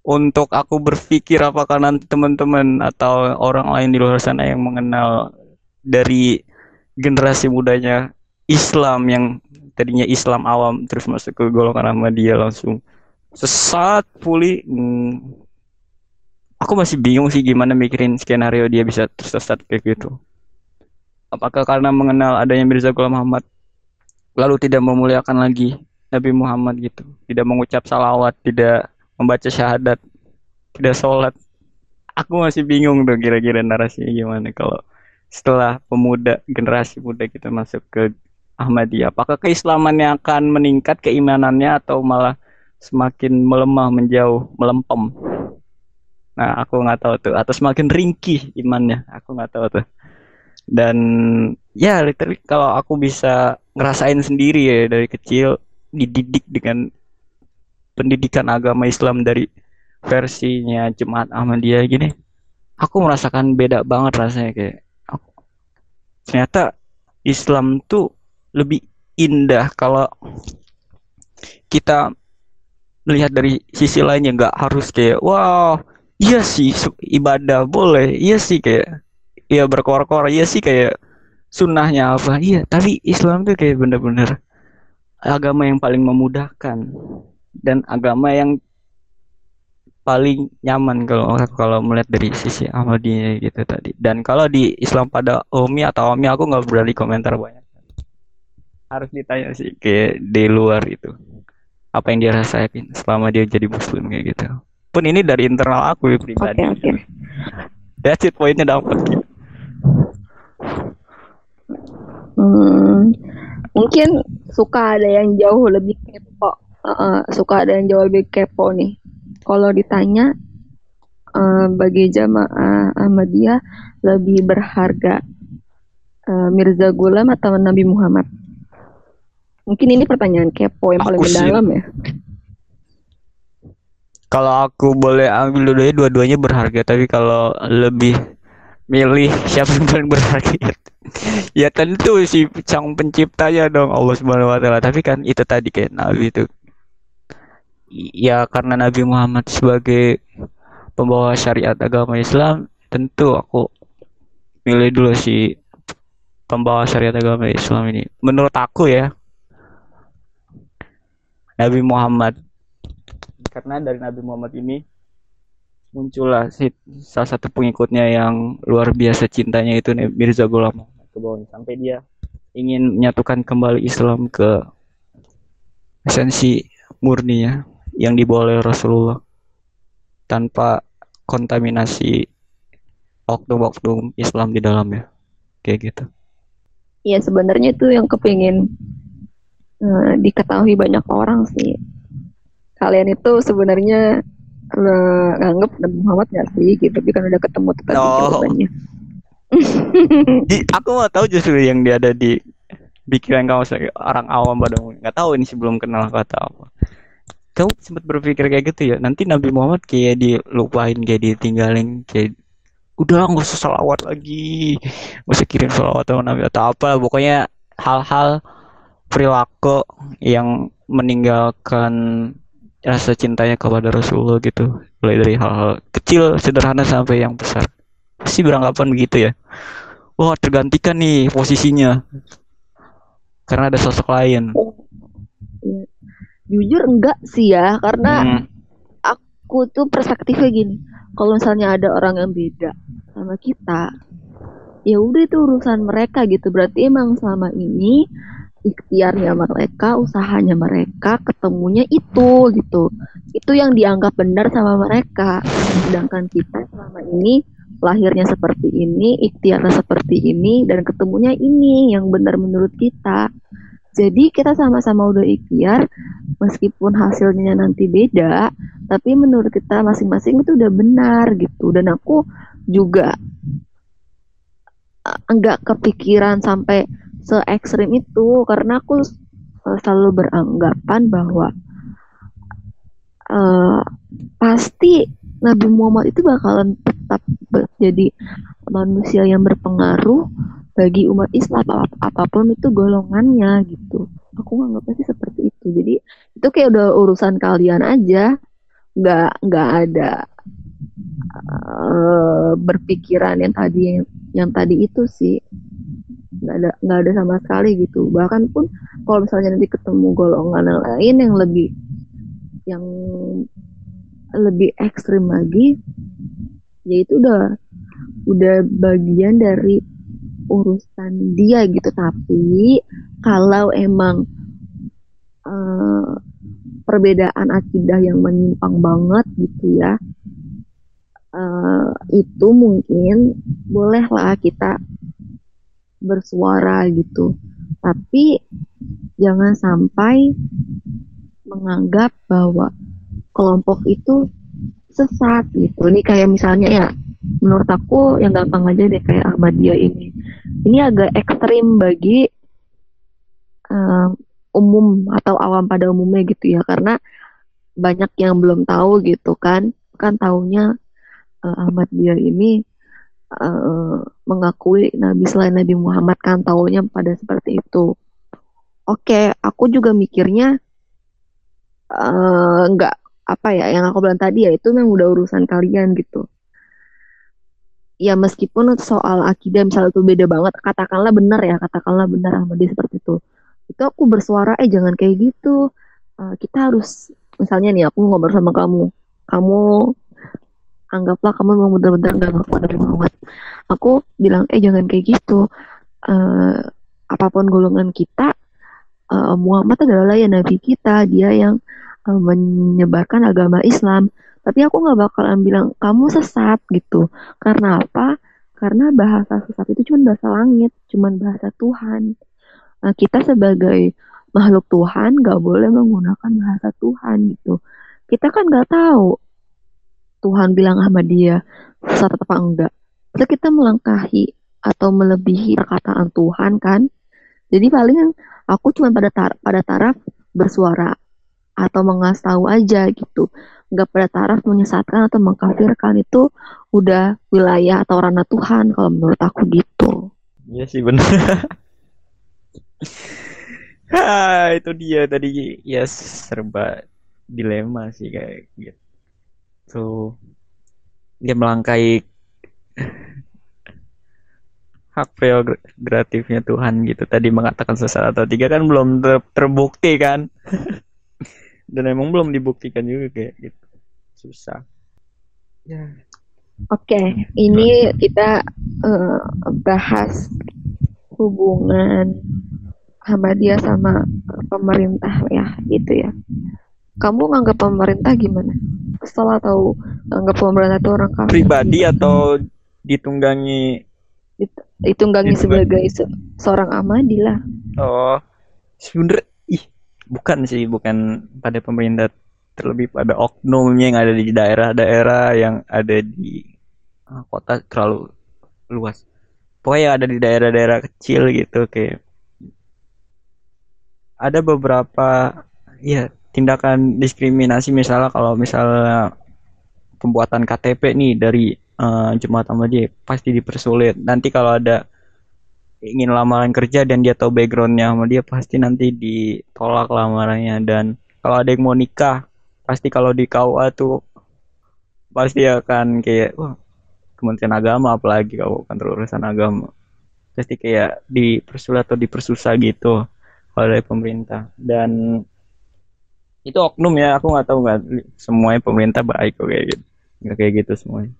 untuk aku berpikir apakah nanti teman-teman atau orang lain di luar sana yang mengenal dari generasi mudanya Islam yang tadinya Islam awam terus masuk ke golongan dia langsung sesat pulih hmm, aku masih bingung sih gimana mikirin skenario dia bisa tersesat kayak gitu. Apakah karena mengenal adanya Mirza Ghulam Muhammad lalu tidak memuliakan lagi Nabi Muhammad gitu tidak mengucap salawat tidak membaca syahadat tidak sholat. Aku masih bingung tuh kira-kira narasinya gimana kalau setelah pemuda generasi muda kita masuk ke Ahmadiyah. Apakah keislamannya akan meningkat keimanannya atau malah semakin melemah menjauh melempem? Nah aku nggak tahu tuh. Atau semakin ringkih imannya aku nggak tahu tuh. Dan ya literally kalau aku bisa ngerasain sendiri ya dari kecil dididik dengan pendidikan agama Islam dari versinya Jemaat Ahmadiyah gini aku merasakan beda banget rasanya kayak aku, ternyata Islam tuh lebih indah kalau kita melihat dari sisi lainnya nggak harus kayak wow iya sih ibadah boleh iya sih kayak ya berkor-kor iya sih kayak sunnahnya apa iya tapi Islam tuh kayak bener-bener agama yang paling memudahkan dan agama yang paling nyaman kalau kalau melihat dari sisi Ahmadiyah gitu tadi dan kalau di Islam pada Umi atau Umi aku nggak berani komentar banyak harus ditanya sih kayak di luar itu apa yang dia rasain selama dia jadi muslim kayak gitu pun ini dari internal aku ya, pribadi Oke, oke. that's it poinnya dapat gitu. Hmm, mungkin suka ada yang jauh lebih kepo. Heeh, suka ada yang jauh lebih kepo nih. Kalau ditanya eh, bagi jamaah Ahmadiyah lebih berharga eh, Mirza Ghulam atau Nabi Muhammad? Mungkin ini pertanyaan kepo yang paling Aku sih- mendalam ya. kalau aku boleh ambil dua-duanya dua-duanya berharga tapi kalau lebih milih siapa yang paling berharga ya tentu si sang penciptanya dong Allah Subhanahu wa taala tapi kan itu tadi kayak nabi itu ya karena Nabi Muhammad sebagai pembawa syariat agama Islam tentu aku milih dulu si pembawa syariat agama Islam ini. Menurut aku ya Nabi Muhammad karena dari Nabi Muhammad ini muncullah si salah satu pengikutnya yang luar biasa cintanya itu Mirza Ghulam sampai dia ingin menyatukan kembali Islam ke esensi murninya yang dibawa oleh Rasulullah tanpa kontaminasi oknum-oknum Islam di dalamnya kayak gitu. Iya sebenarnya itu yang kepingin eh, diketahui banyak orang sih. Kalian itu sebenarnya eh, nganggep Nabi Muhammad nggak sih gitu, tapi kan udah ketemu tuh tadi Oh. jawabannya. Di, aku mau tahu justru yang dia ada di pikiran kamu sebagai orang awam pada nggak tahu ini sebelum kenal kata apa. Kamu sempat berpikir kayak gitu ya? Nanti Nabi Muhammad kayak dilupain, kayak ditinggalin, kayak udah nggak usah salawat lagi, nggak usah kirim salawat sama Nabi atau apa. Pokoknya hal-hal perilaku yang meninggalkan rasa cintanya kepada Rasulullah gitu. Mulai dari hal-hal kecil, sederhana sampai yang besar. Pasti beranggapan begitu ya. Wah, tergantikan nih posisinya. Karena ada sosok lain. Jujur enggak sih ya, karena Hmm. aku tuh perspektifnya gini. Kalau misalnya ada orang yang beda sama kita, ya udah itu urusan mereka gitu. Berarti emang selama ini ikhtiarnya mereka, usahanya mereka, ketemunya itu gitu. Itu yang dianggap benar sama mereka. Sedangkan kita selama ini lahirnya seperti ini, ikhtiarnya seperti ini, dan ketemunya ini yang benar menurut kita. Jadi kita sama-sama udah ikhtiar, meskipun hasilnya nanti beda, tapi menurut kita masing-masing itu udah benar gitu. Dan aku juga eh, enggak kepikiran sampai se ekstrim itu karena aku eh, selalu beranggapan bahwa eh, pasti Nabi Muhammad itu bakalan tetap jadi manusia yang berpengaruh bagi umat Islam ap- apa pun itu golongannya gitu. Aku nganggapnya sih seperti itu. Jadi itu kayak udah urusan kalian aja, nggak nggak ada eh, berpikiran yang tadi yang tadi itu sih nggak ada nggak ada sama sekali gitu. Bahkan pun kalau misalnya nanti ketemu golongan yang lain yang lebih yang lebih ekstrim lagi, ya itu udah udah bagian dari urusan dia gitu. Tapi kalau emang eh, perbedaan akidah yang menyimpang banget gitu ya, eh, itu mungkin bolehlah kita bersuara gitu. Tapi jangan sampai menganggap bahwa kelompok itu sesat gitu. Ini kayak misalnya ya, menurut aku yang gampang aja deh kayak Ahmadiyah ini. Ini agak ekstrim bagi eh, umum atau awam pada umumnya gitu ya, karena banyak yang belum tahu gitu kan. Kan taunya eh, Ahmadiyah ini eh, mengakui Nabi selain Nabi Muhammad kan taunya pada seperti itu. Oke, aku juga mikirnya nggak, enggak, apa ya, yang aku bilang tadi ya, itu memang udah urusan kalian gitu. Ya meskipun soal akidah misalnya itu beda banget katakanlah benar ya katakanlah benar Ahmadi seperti itu. Itu aku bersuara eh jangan kayak gitu. Uh, kita harus misalnya nih aku ngobrol sama kamu. Kamu anggaplah kamu memang benar-benar nggak ngaku dari Muhammad aku bilang eh jangan kayak gitu. Uh, apa pun golongan kita uh, Muhammad adalah ya nabi kita. Dia yang uh, menyebarkan agama Islam tapi aku nggak bakalan bilang kamu sesat gitu. Karena apa? Karena bahasa sesat itu cuma bahasa langit cuma bahasa Tuhan. Nah, kita sebagai makhluk Tuhan nggak boleh menggunakan bahasa Tuhan gitu. Kita kan nggak tahu Tuhan bilang sama dia sesat apa enggak terus kita melangkahi atau melebihi perkataan Tuhan kan? Jadi paling aku cuma pada tar pada taraf bersuara atau mengasih tahu aja gitu nggak pada taraf menyesatkan atau mengkafirkan itu udah wilayah atau ranah Tuhan kalau menurut aku gitu. Iya sih benar. itu dia tadi ya serba dilema sih kayak gitu. Dia melangkai hak prerogatifnya Tuhan gitu. Tadi mengatakan sesat atau tiga kan belum ter terbukti kan. Dan emang belum dibuktikan juga kayak gitu susah. Ya. Oke okay, ini kita uh, bahas hubungan Ahmadiyah sama pemerintah ya gitu ya. Kamu nganggap pemerintah gimana? Kesel atau nganggap pemerintah itu orang kafir? Pribadi atau ditunggangi? Ditunggangi sebagai se seorang Ahmadi lah. Oh sebenernya ih bukan sih bukan pada pemerintah terlebih pada oknumnya yang ada di daerah-daerah yang ada di ah, kota terlalu luas. Pokoknya ada di daerah-daerah kecil gitu kayak ada beberapa ya tindakan diskriminasi. Misalnya kalau misalnya pembuatan KTP nih dari uh, jemaat Ahmadiyah pasti dipersulit. Nanti kalau ada ingin lamaran kerja dan dia tahu backgroundnya sama dia pasti nanti ditolak lamarannya. Dan kalau ada yang mau nikah pasti kalau di KUA tuh pasti akan kayak wah Kementerian Agama apalagi kalau kantor urusan agama. Pasti kayak dipersulit atau dipersusah gitu oleh pemerintah. Dan itu oknum ya aku nggak tahu nggak semuanya pemerintah baik kok kayak gitu nggak kayak gitu semuanya.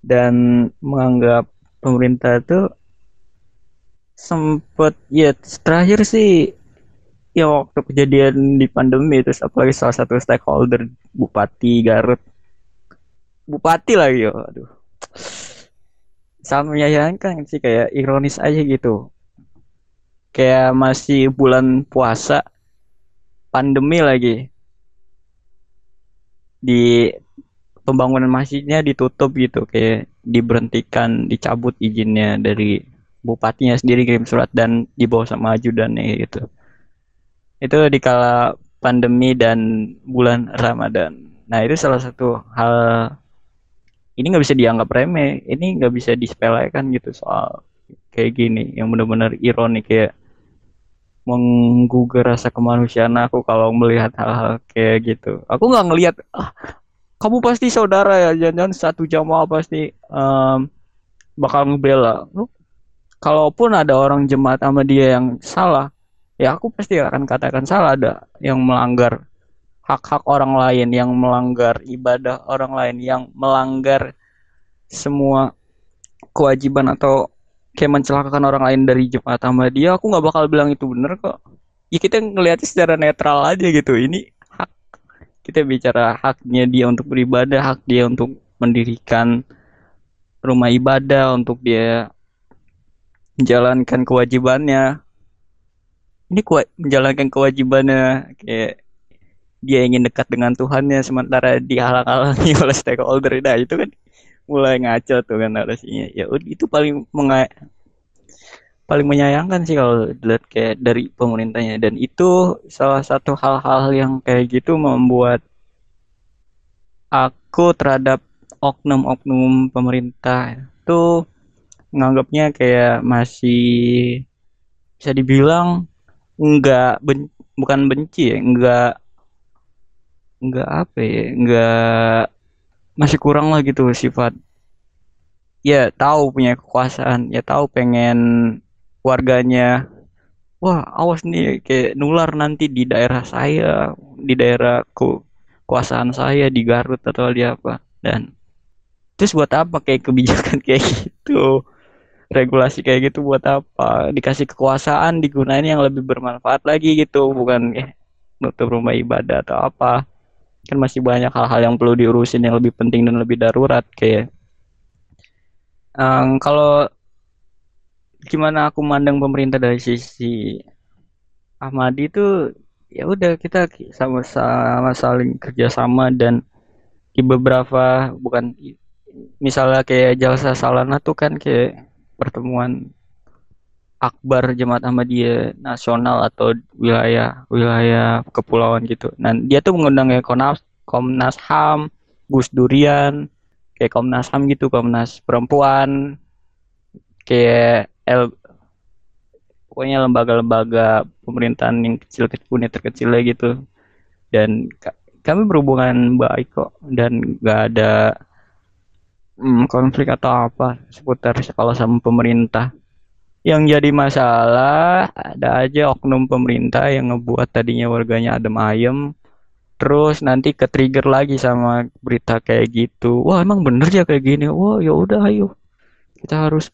Dan menganggap pemerintah itu sempet ya terakhir sih ya waktu kejadian di pandemi itu apalagi salah satu stakeholder Bupati Garut. Bupati lagi yo aduh. Sama menyayangkan sih kayak ironis aja gitu. Kayak masih bulan puasa pandemi lagi. Di pembangunan masjidnya ditutup gitu kayak diberhentikan dicabut izinnya dari bupatinya sendiri kirim surat dan dibawa sama ajudannya gitu itu di kala pandemi dan bulan Ramadan. Nah itu salah satu hal ini nggak bisa dianggap remeh, ini nggak bisa disepelekan gitu soal kayak gini yang benar-benar ironi kayak menggugah rasa kemanusiaan aku kalau melihat hal-hal kayak gitu. Aku nggak ngelihat ah, kamu pasti saudara ya, jangan-jangan satu jamaah pasti um, bakal ngebela. Kalaupun ada orang jemaat sama dia yang salah, ya aku pasti akan katakan salah ada yang melanggar hak-hak orang lain, yang melanggar ibadah orang lain, yang melanggar semua kewajiban atau kayak mencelakakan orang lain dari jemaat dia aku nggak bakal bilang itu bener kok. Ya kita ngelihatnya secara netral aja gitu. Ini hak kita bicara haknya dia untuk beribadah, hak dia untuk mendirikan rumah ibadah, untuk dia menjalankan kewajibannya ini kuat menjalankan kewajibannya kayak dia ingin dekat dengan Tuhannya sementara dihalang-halangi oleh stakeholder. Nah itu kan mulai ngaco tuh kan narasinya. Ya itu paling menga paling menyayangkan sih kalau dilihat kayak dari pemerintahnya. Dan itu salah satu hal-hal yang kayak gitu membuat aku terhadap oknum-oknum pemerintah itu menganggapnya kayak masih bisa dibilang enggak ben, bukan benci ya enggak enggak apa ya enggak masih kurang lah gitu sifat. Ya tahu punya kekuasaan ya tahu pengen warganya wah awas nih kayak nular nanti di daerah saya di daerah ku kekuasaan saya di Garut atau di apa. Dan terus buat apa kayak kebijakan kayak gitu regulasi kayak gitu buat apa? Dikasih kekuasaan digunain yang lebih bermanfaat lagi gitu bukan eh, nutup rumah ibadah atau apa. Kan masih banyak hal-hal yang perlu diurusin yang lebih penting dan lebih darurat kayak um, kalau gimana aku mandang pemerintah dari sisi Ahmadi itu ya udah kita sama-sama saling kerjasama dan di beberapa bukan misalnya kayak Jalsa Salana tuh kan kayak pertemuan akbar Jemaat Ahmadiyah nasional atau wilayah wilayah kepulauan gitu. Nah dia tuh mengundang kayak Komnas Komnas Ham, Gus Durian, kayak Komnas Ham gitu, Komnas Perempuan, kayak L pokoknya lembaga-lembaga pemerintahan yang kecil kecil terkecil gitu. Dan kami berhubungan baik kok dan gak ada hmm, konflik atau apa seputar sekolah sama pemerintah. Yang jadi masalah ada aja oknum pemerintah yang ngebuat tadinya warganya adem ayem, terus nanti ke trigger lagi sama berita kayak gitu. Wah emang bener ya kayak gini. Wah ya udah ayo kita harus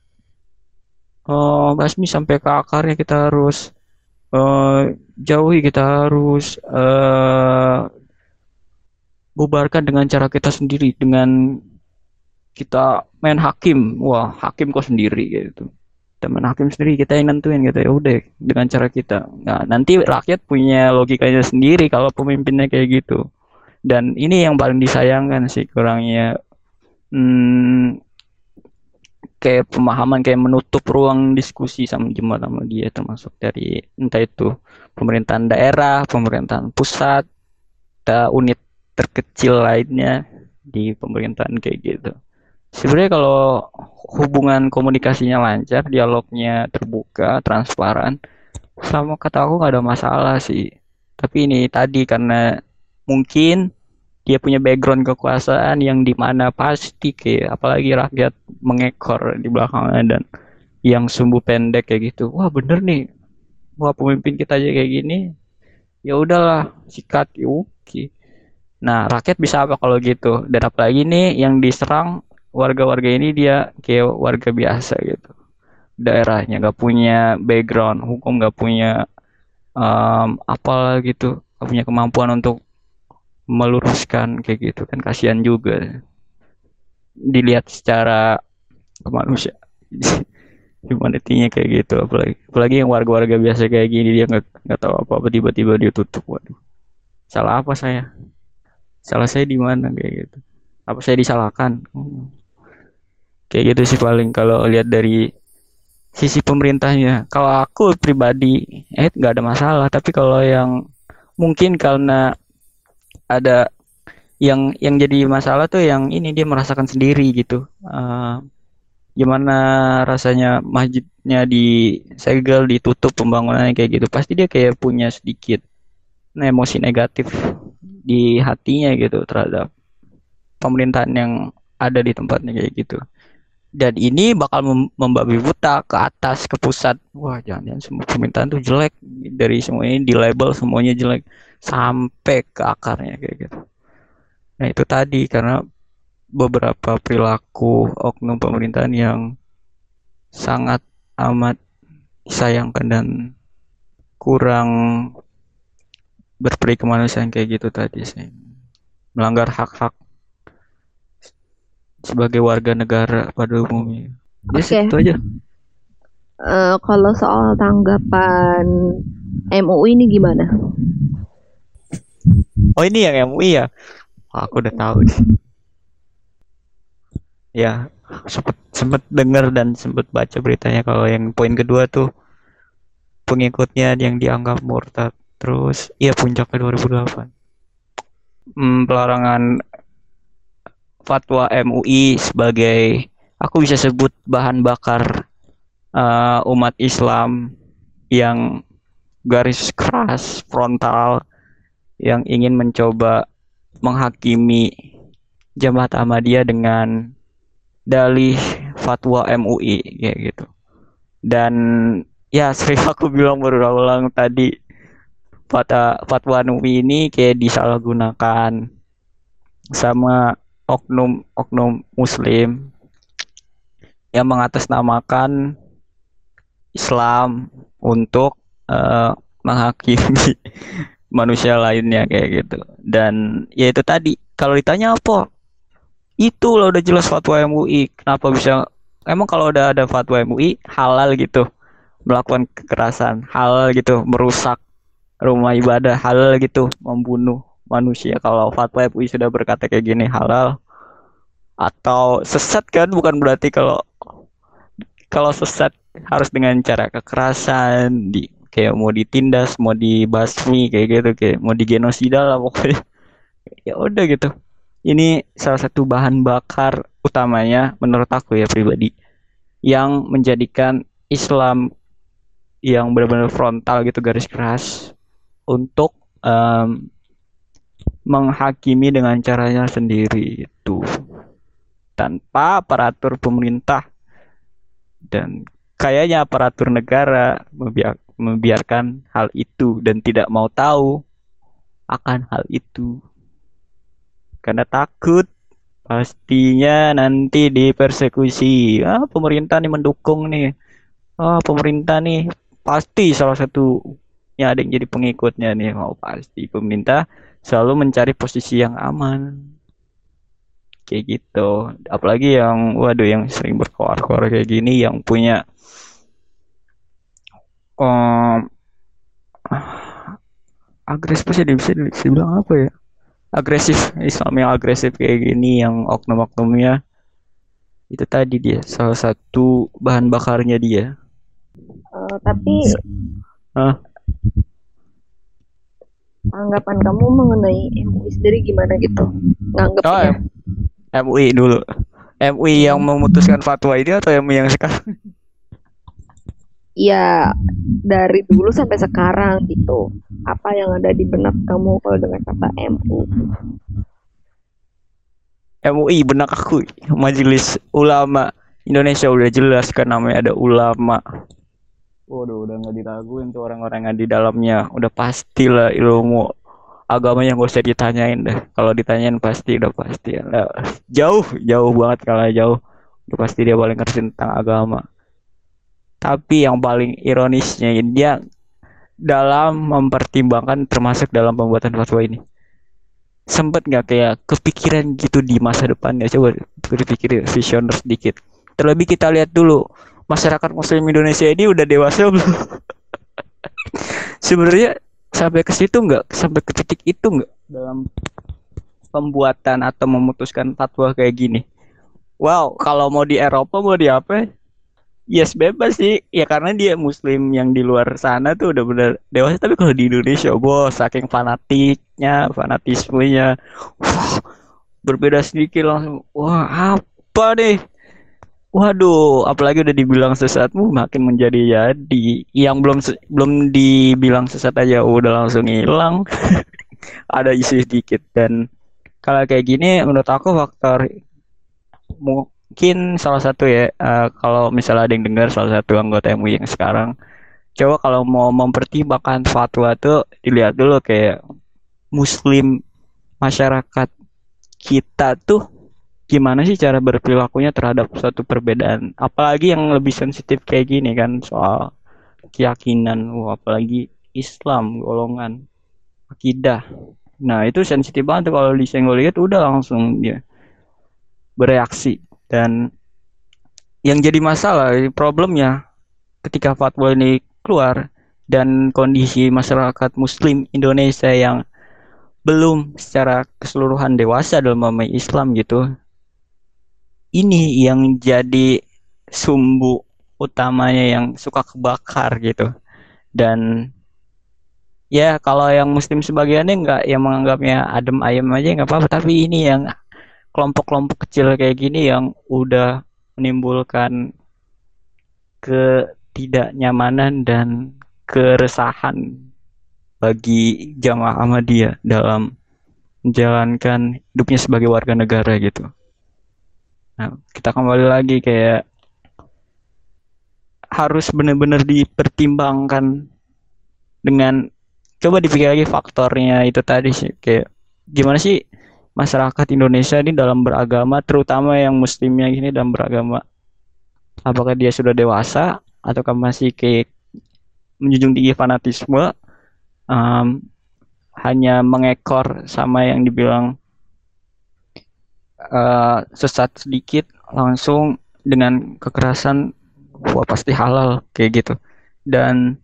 uh, basmi sampai ke akarnya kita harus uh, jauhi kita harus uh, bubarkan dengan cara kita sendiri dengan kita main hakim. Wah hakim kok sendiri gitu. Kita main hakim sendiri kita yang nentuin gitu. Ya udah dengan cara kita. Nah nanti rakyat punya logikanya sendiri kalau pemimpinnya kayak gitu. Dan ini yang paling disayangkan sih kurangnya hmm, kayak pemahaman kayak menutup ruang diskusi sama jemaat sama dia termasuk dari entah itu pemerintahan daerah pemerintahan pusat unit terkecil lainnya di pemerintahan kayak gitu sebenarnya kalau hubungan komunikasinya lancar, dialognya terbuka, transparan, sama kata aku nggak ada masalah sih. Tapi ini tadi karena mungkin dia punya background kekuasaan yang di mana pasti kayak apalagi rakyat mengekor di belakangnya dan yang sumbu pendek kayak gitu. Wah bener nih, wah pemimpin kita aja kayak gini. Ya udahlah, sikat, ya oke. Nah rakyat bisa apa kalau gitu? Dan apalagi nih yang diserang warga-warga ini dia kayak warga biasa gitu. Daerahnya nggak punya background hukum nggak punya um, apa gitu nggak punya kemampuan untuk meluruskan kayak gitu kan kasihan juga. Dilihat secara kemanusia humanity-nya kayak gitu apalagi apalagi yang warga-warga biasa kayak gini dia nggak nggak tahu apa-apa tiba-tiba dia tutup waduh. Salah apa saya? Salah saya di mana kayak gitu. Apa saya disalahkan? Hmm kayak gitu sih paling kalau lihat dari sisi pemerintahnya. Kalau aku pribadi eh nggak ada masalah. Tapi kalau yang mungkin karena ada yang yang jadi masalah tuh yang ini dia merasakan sendiri gitu. Uh, gimana rasanya masjidnya disegel ditutup pembangunannya kayak gitu. Pasti dia kayak punya sedikit emosi negatif di hatinya gitu terhadap pemerintahan yang ada di tempatnya kayak gitu dan ini bakal membabi buta ke atas ke pusat. Wah jangan-jangan semua permintaan tuh jelek. Dari semuanya di label semuanya jelek. Sampai ke akarnya kayak gitu. Nah itu tadi karena beberapa perilaku oknum pemerintahan yang sangat amat disayangkan dan kurang berperi kemanusiaan kayak gitu tadi sih. Melanggar hak-hak sebagai warga negara pada umumnya. Ya okay. itu aja. Uh, kalau soal tanggapan MUI ini gimana? Oh ini yang MUI ya? Oh, aku udah tahu sih. Ya, sempet sempet dengar dan sempet baca beritanya kalau yang poin kedua tuh pengikutnya yang dianggap murtad. Terus iya puncaknya 2008. Hmm, pelarangan fatwa MUI sebagai aku bisa sebut bahan bakar uh, umat Islam yang garis keras frontal yang ingin mencoba menghakimi jamaat Ahmadiyah dengan dalih fatwa MUI kayak gitu. Dan ya sering aku bilang berulang-ulang tadi fatwa fatwa MUI ini kayak disalahgunakan sama oknum-oknum muslim yang mengatasnamakan Islam untuk uh, menghakimi manusia lainnya kayak gitu. Dan ya itu tadi kalau ditanya apa itu loh udah jelas fatwa MUI kenapa bisa emang kalau udah ada fatwa MUI halal gitu. Melakukan kekerasan halal gitu. Merusak rumah ibadah halal gitu. Membunuh manusia. Kalau fatwa MUI sudah berkata kayak gini halal. Atau sesat kan? Bukan berarti kalau kalau sesat harus dengan cara kekerasan di kayak mau ditindas mau dibasmi kayak gitu kayak mau digenosida lah pokoknya. Ya udah gitu. Ini salah satu bahan bakar utamanya menurut aku ya pribadi yang menjadikan Islam yang benar-benar frontal gitu garis keras untuk um, menghakimi dengan caranya sendiri itu tanpa aparatur pemerintah dan kayaknya aparatur negara membiarkan hal itu dan tidak mau tahu akan hal itu. Karena takut pastinya nanti dipersekusi. Ah, pemerintah nih mendukung nih. Ah, pemerintah nih pasti salah satu yang ada yang jadi pengikutnya nih mau pasti pemerintah selalu mencari posisi yang aman. Kayak gitu. Apalagi yang waduh yang sering berkoar-koar kayak gini yang punya um, agresif sih bisa dibilang apa ya? Agresif Islam yang agresif kayak gini yang oknum-oknumnya. Itu tadi dia salah satu bahan bakarnya dia. Uh, tapi Hah? Anggapan kamu mengenai MUI sendiri gimana gitu? Nganggapnya? Oh, MUI dulu. MUI yang memutuskan fatwa ini atau MUI yang sekarang? Ya dari dulu sampai sekarang gitu. Apa yang ada di benak kamu kalau dengan kata MU MUI benak aku. Majelis Ulama Indonesia udah jelas kan namanya ada ulama Waduh udah nggak diraguin tuh orang-orang yang di dalamnya. Udah pastilah ilmu agamanya gak usah ditanyain deh. Kalau ditanyain pasti udah pasti. Nah, jauh jauh banget kalau jauh. Udah pasti dia paling ngerti tentang agama. Tapi yang paling ironisnya dia dalam mempertimbangkan termasuk dalam pembuatan fatwa ini. Sempet nggak kayak kepikiran gitu di masa depannya? Coba berpikir visioner sedikit. Terlebih kita lihat dulu masyarakat muslim Indonesia ini udah dewasa belum? Sebenarnya sampai ke situ nggak? Sampai ke titik itu nggak? Dalam pembuatan atau memutuskan fatwa kayak gini? Wow kalau mau di Eropa mau di apa? Yes bebas sih. Ya karena dia muslim yang di luar sana tuh udah bener dewasa. Tapi kalau di Indonesia bos saking fanatiknya fanatismenya wah, berbeda sedikit langsung. Wah apa deh waduh apalagi udah dibilang sesatmu makin menjadi jadi. Yang belum belum dibilang sesat aja udah langsung hilang. Ada isu sedikit. Dan kalau kayak gini menurut aku faktor mungkin salah satu ya uh, kalau misalnya ada yang dengar salah satu anggota MUI yang sekarang. Coba kalau mau mempertimbangkan fatwa tuh dilihat dulu kayak muslim masyarakat kita tuh gimana sih cara berperilakunya terhadap suatu perbedaan apalagi yang lebih sensitif kayak gini kan soal keyakinan oh, apalagi Islam golongan akidah nah itu sensitif banget kalau disenggol lihat udah langsung dia bereaksi dan yang jadi masalah, problemnya ketika fatwa ini keluar dan kondisi masyarakat muslim Indonesia yang belum secara keseluruhan dewasa dalam memahami Islam gitu. Ini yang jadi sumbu utamanya yang suka kebakar gitu. Dan ya kalau yang muslim sebagiannya nggak yang menganggapnya adem ayam aja nggak apa-apa tapi ini yang kelompok-kelompok kecil kayak gini yang udah menimbulkan ketidaknyamanan dan keresahan bagi jamaah Ahmadiyah dalam menjalankan hidupnya sebagai warga negara gitu. Nah, kita kembali lagi kayak harus benar-benar dipertimbangkan dengan coba dipikir lagi faktornya itu tadi sih. Kayak gimana sih masyarakat Indonesia ini dalam beragama terutama yang muslimnya gini dalam beragama? Apakah dia sudah dewasa ataukah masih kayak menjunjung tinggi fanatisme um, hanya mengekor sama yang dibilang uh, sesat sedikit langsung dengan kekerasan wah pasti halal kayak gitu. Dan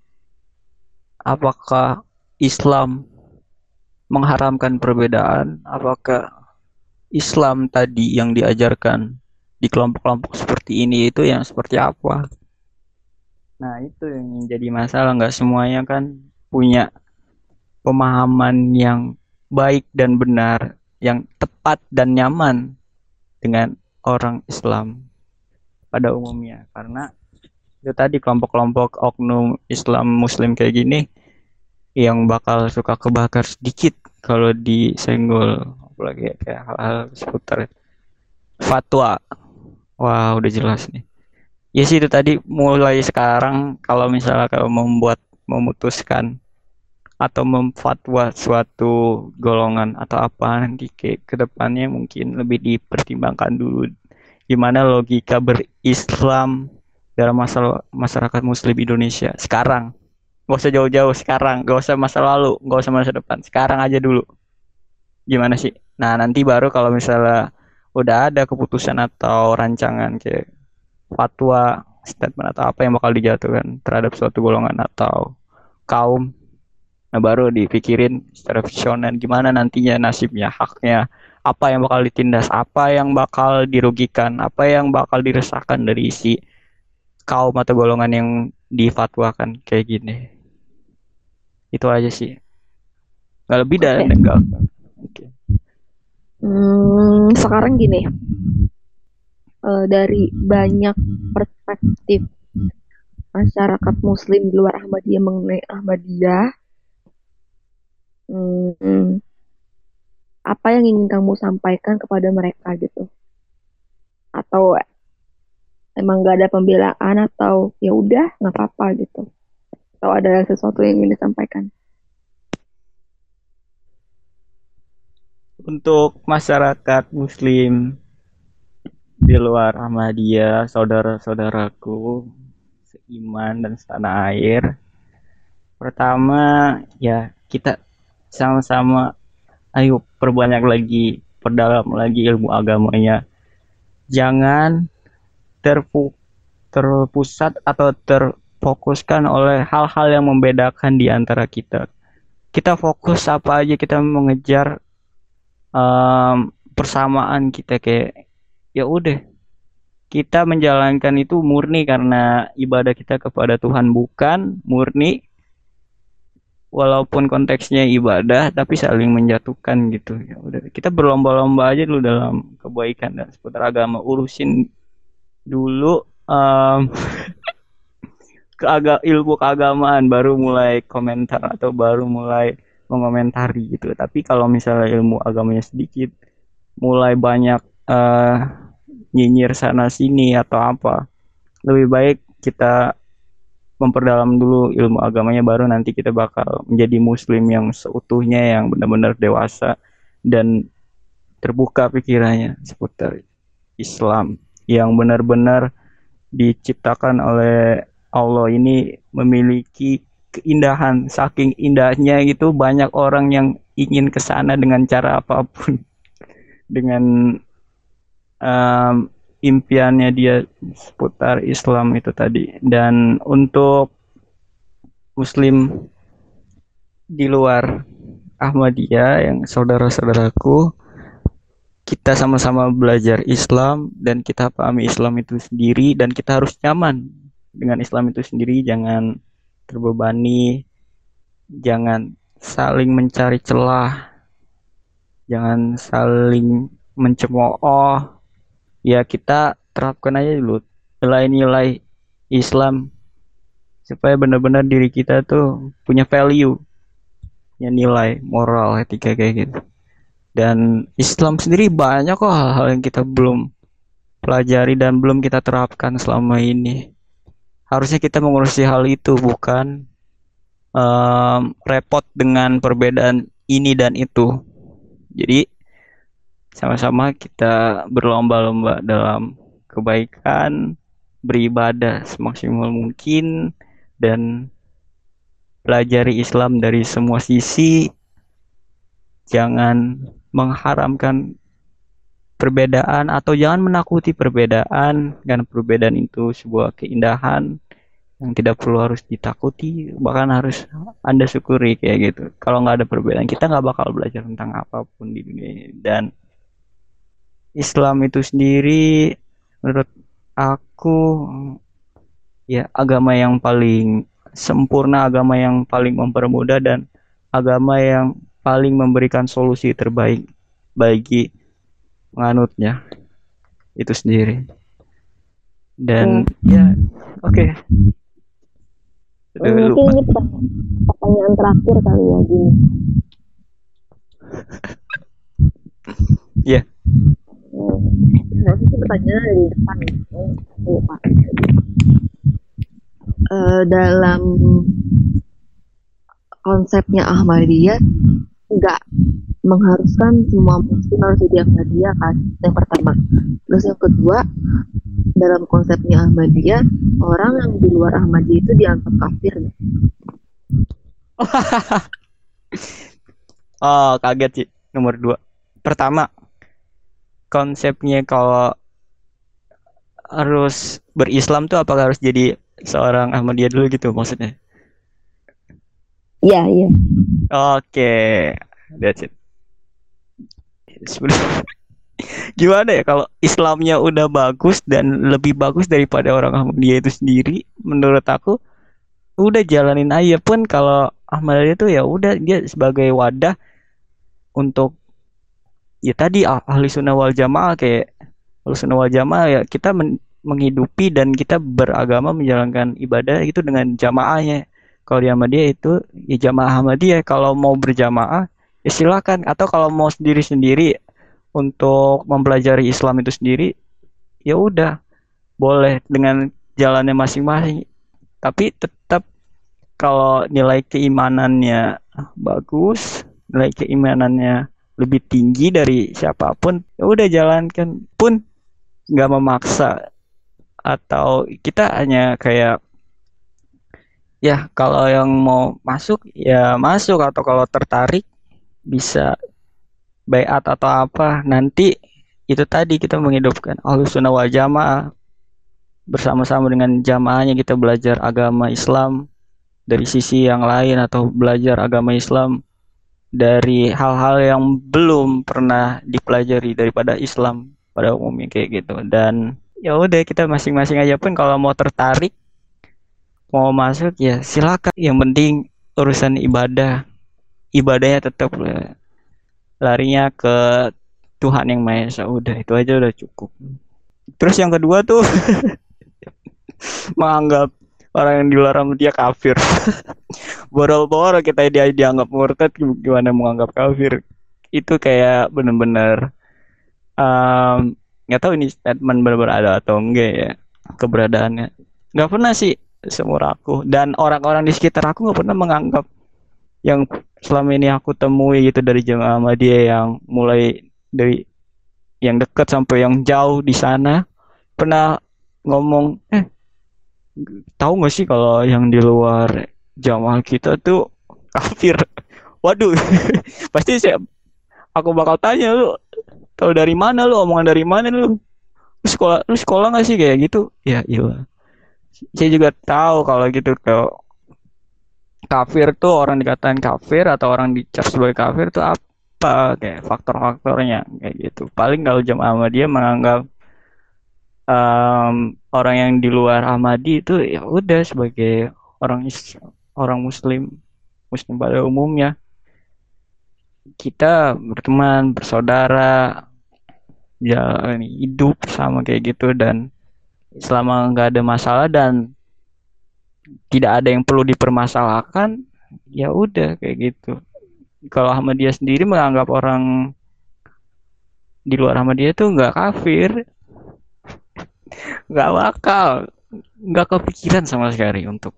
apakah Islam mengharamkan perbedaan? Apakah Islam tadi yang diajarkan di kelompok-kelompok seperti ini itu yang seperti apa? Nah itu yang jadi masalah. Nggak semuanya kan punya pemahaman yang baik dan benar yang tepat dan nyaman dengan orang Islam pada umumnya. Karena itu tadi kelompok-kelompok oknum Islam Muslim kayak gini yang bakal suka kebakar sedikit kalau disenggol. Apalagi kayak hal-hal seputar fatwa. Wah udah jelas nih. Ya sih itu tadi mulai sekarang kalau misalnya kalau membuat memutuskan atau memfatwa suatu golongan atau apa nanti ke ke depannya mungkin lebih dipertimbangkan dulu gimana logika berislam dalam masalah masyarakat muslim Indonesia sekarang Gak usah jauh-jauh sekarang, gak usah masa lalu, gak usah masa depan. Sekarang aja dulu. Gimana sih? Nah, nanti baru kalau misalnya udah ada keputusan atau rancangan kayak fatwa, statement atau apa yang bakal dijatuhkan terhadap suatu golongan atau kaum nah baru dipikirin secara visioner gimana nantinya nasibnya haknya apa yang bakal ditindas apa yang bakal dirugikan apa yang bakal diresahkan dari si kaum atau golongan yang difatwakan kayak gini itu aja sih nggak lebih okay. dan enggak okay. hmm, sekarang gini uh, dari banyak perspektif masyarakat muslim di luar Ahmadiyah mengenai Ahmadiyah hmm, apa yang ingin kamu sampaikan kepada mereka gitu? Atau emang gak ada pembelaan atau ya udah nggak apa-apa gitu? Atau ada sesuatu yang ingin disampaikan? Untuk masyarakat muslim di luar Ahmadiyah saudara-saudaraku seiman dan setanah air pertama ya kita sama-sama. Ayo perbanyak lagi perdalam lagi ilmu agamanya. Jangan terpu terpusat atau terfokuskan oleh hal-hal yang membedakan di antara kita. Kita fokus apa aja kita mengejar um, persamaan kita kayak ya udah. Kita menjalankan itu murni karena ibadah kita kepada Tuhan bukan murni walaupun konteksnya ibadah tapi saling menjatuhkan gitu. Ya udah kita berlomba-lomba aja dulu dalam kebaikan dan seputar agama. Urusin dulu um, keaga ilmu keagamaan baru mulai komentar atau baru mulai mengomentari gitu. Tapi kalau misalnya ilmu agamanya sedikit mulai banyak uh, nyinyir sana sini atau apa lebih baik kita memperdalam dulu ilmu agamanya baru nanti kita bakal menjadi muslim yang seutuhnya yang benar-benar dewasa dan terbuka pikirannya seputar Islam yang benar-benar diciptakan oleh Allah. Ini memiliki keindahan saking indahnya itu banyak orang yang ingin ke sana dengan cara apa pun. Dengan um, impiannya dia seputar Islam itu tadi. Dan untuk muslim di luar Ahmadiyah yang saudara-saudaraku kita sama-sama belajar Islam dan kita pahami Islam itu sendiri dan kita harus nyaman dengan Islam itu sendiri. Jangan terbebani jangan saling mencari celah jangan saling mencemooh ya kita terapkan aja dulu nilai-nilai Islam supaya benar-benar diri kita tuh punya value punya nilai moral etika kayak gitu. Dan Islam sendiri banyak kok hal-hal yang kita belum pelajari dan belum kita terapkan selama ini. Harusnya kita mengurusi hal itu bukan em, repot dengan perbedaan ini dan itu. Jadi sama-sama kita berlomba-lomba dalam kebaikan beribadah semaksimal mungkin dan pelajari Islam dari semua sisi. Jangan mengharamkan perbedaan atau jangan menakuti perbedaan karena perbedaan itu sebuah keindahan yang tidak perlu harus ditakuti bahkan harus anda syukuri kayak gitu. Kalau nggak ada perbedaan kita nggak bakal belajar tentang apa pun di dunia ini. Dan Islam itu sendiri menurut aku ya agama yang paling sempurna agama yang paling mempermudah dan agama yang paling memberikan solusi terbaik bagi menganutnya itu sendiri dan ya oke Udah mungkin lupa ini pertanyaan, terakhir kali ya gini. Iya. Hmm. Nah, sih pertanyaan di depan. Hmm, aku lupa. Eh, dalam konsepnya Ahmadiyah nggak mengharuskan semua muslim harus jadi Ahmadiyah kan yang pertama terus yang kedua dalam konsepnya Ahmadiyah orang yang di luar Ahmadiyah itu dianggap kafir oh kaget sih nomor dua pertama konsepnya kalau harus berislam tuh apakah harus jadi seorang Ahmadiyah dulu gitu maksudnya? Iya iya. Oke, that's it. Sebenarnya gimana ya kalau Islamnya udah bagus dan lebih bagus daripada orang Ahmadiyah itu sendiri, menurut aku udah jalanin aja. Pun kalau Ahmadiyah itu ya udah dia sebagai wadah untuk ya tadi ah- ahli sunnah wal jamaah kayak ahli sunnah wal jamaah ya kita men- menghidupi dan kita beragama menjalankan ibadah itu dengan jamaahnya. Kalau di Ahmadiyah itu ya jamaah Ahmadiyah. Kalau mau berjamaah ya silakan. Atau kalau mau sendiri-sendiri untuk mempelajari Islam itu sendiri ya udah. Boleh dengan jalannya masing-masing. Tapi tetap kalau nilai keimanannya bagus nilai keimanannya lebih tinggi dari siapa pun ya udah jalankan. Pun nggak memaksa. Atau kita hanya kayak ya kalau yang mau masuk ya masuk. Atau kalau tertarik bisa bayat atau apa. Nanti itu tadi kita menghidupkan Ahlus Sunnah wal Jamaah. Bersama-sama dengan jamaahnya kita belajar agama Islam. Dari sisi yang lain atau belajar agama Islam dari hal-hal yang belum pernah dipelajari daripada Islam pada umumnya kayak gitu. Dan ya udah kita masing-masing aja pun kalau mau tertarik mau masuk ya silakan. Yang penting urusan ibadah ibadahnya tetap eh, larinya ke Tuhan yang Maha Esa. Udah itu aja udah cukup. Terus yang kedua tuh menganggap orang yang di luar dia kafir. Borol-borol kita dia dianggap murtad gimana menganggap kafir? Itu kayak bener-bener em, nggak tahu ini statement benar-benar ada atau enggak ya keberadaannya. Nggak pernah sih seumur aku. Dan orang-orang di sekitar aku nggak pernah menganggap yang selama ini aku temui gitu dari jemaah Ahmadiyah yang mulai dari yang dekat sampai yang jauh di sana pernah ngomong eh tahu nggak sih kalau yang di luar jamaah kita tuh kafir? Waduh pasti saya aku bakal tanya lu tahu dari mana lu? Omongan dari mana lu? Lu sekolah lu sekolah nggak sih? Kayak gitu. Ya iya saya juga tahu kalau gitu kalau kafir tuh orang dikatain kafir atau orang dicap sebagai kafir tuh apa? Kayak faktor-faktornya kayak gitu. Paling kalau jamaah Ahmadiyah menganggap em, orang yang di luar Ahmadi itu ya udah sebagai orang is- orang Muslim Muslim pada umumnya. Kita berteman bersaudara ya hidup sama kayak gitu dan selama nggak ada masalah dan tidak ada yang perlu dipermasalahkan ya udah kayak gitu. Kalau Ahmadiyah sendiri menganggap orang di luar Ahmadiyah itu nggak kafir nggak bakal. Nggak kepikiran sama sekali untuk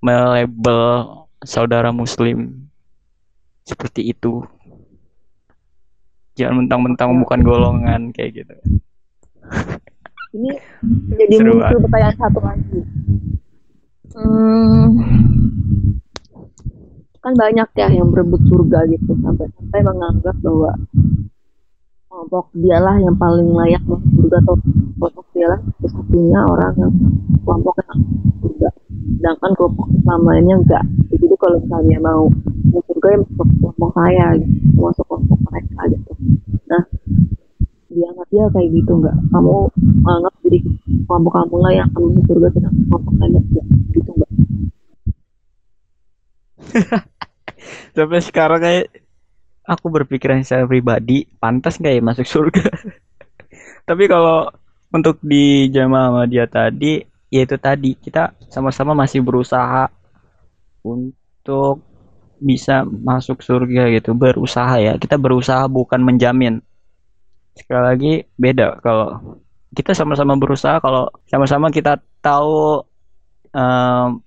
melabel saudara muslim seperti itu. Jangan mentang-mentang bukan golongan kayak gitu. Ini jadi Seru muncul pertanyaan satu lagi. Hmm, kan banyak ya yang berebut surga gitu. Sampai sampai menganggap bahwa kelompok dialah yang paling layak masuk surga atau kelompok dialah satu-satunya orang yang kelompok yang surga sedangkan kelompok Islam lainnya enggak. Jadi kalau misalnya mau masuk surga ya masuk kelompok saya gitu. Masuk kelompok mereka gitu. Nah dianggap dia kayak gitu enggak. Kamu menganggap diri kelompok kamu lah yang akan masuk surga sedangkan kelompok lainnya enggak. Gitu enggak. Sampai sekarang kayak aku berpikiran secara pribadi pantas nggak ya masuk surga? Tapi kalau untuk di jamaah Ahmadiyah tadi yaitu tadi kita sama-sama masih berusaha untuk bisa masuk surga gitu berusaha ya. Kita berusaha bukan menjamin. Sekali lagi beda kalau kita sama-sama berusaha kalau sama-sama kita tahu em,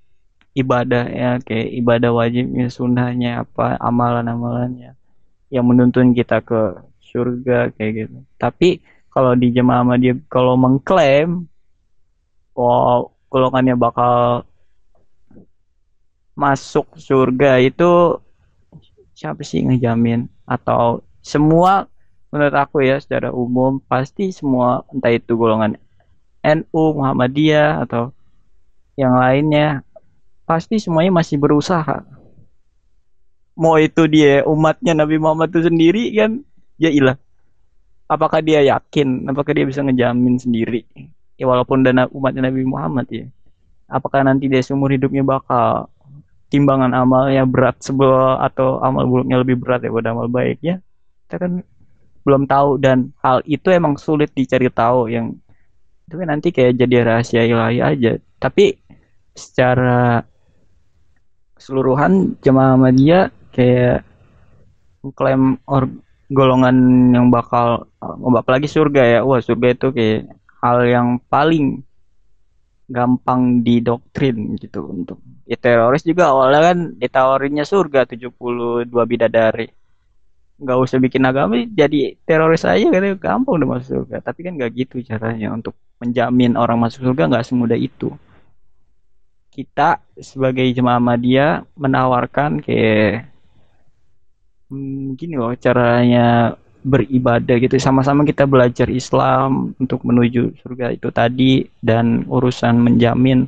ibadah ya kayak ibadah wajibnya sunnahnya apa amalan-amalannya yang menuntun kita ke surga kayak gitu. Tapi kalau di jemaah Ahmadiyah kalau mengklaim oh golongannya bakal masuk surga itu siapa sih ngejamin? Atau semua menurut aku ya secara umum pasti semua entah itu golongan NU Muhammadiyah atau yang lainnya pasti semuanya masih berusaha. Mau itu dia umatnya Nabi Muhammad itu sendiri kan ya ilah apakah dia yakin? Apakah dia bisa ngejamin sendiri? Ya walaupun dana umatnya Nabi Muhammad ya. Apakah nanti dia seumur hidupnya bakal timbangan amalnya berat sebelah atau amal buruknya lebih berat daripada amal baiknya? Kita kan belum tahu dan hal itu emang sulit dicari tahu yang itu kan nanti kayak jadi rahasia ilahi aja. Tapi secara keseluruhan jemaah Ahmadiyah kayak mengklaim golongan yang bakal oh, apalagi surga ya. Wah surga itu kayak hal yang paling gampang didoktrin gitu untuk ya teroris juga. Awalnya kan ditawarinnya surga 72 bidadari. Nggak usah bikin agama jadi teroris aja kan gampang udah masuk surga. Tapi kan nggak gitu caranya untuk menjamin orang masuk surga. Nggak semudah itu. Kita sebagai jemaah Ahmadiyah menawarkan kayak hmm, gini loh caranya beribadah gitu. Sama-sama kita belajar Islam untuk menuju surga itu tadi dan urusan menjamin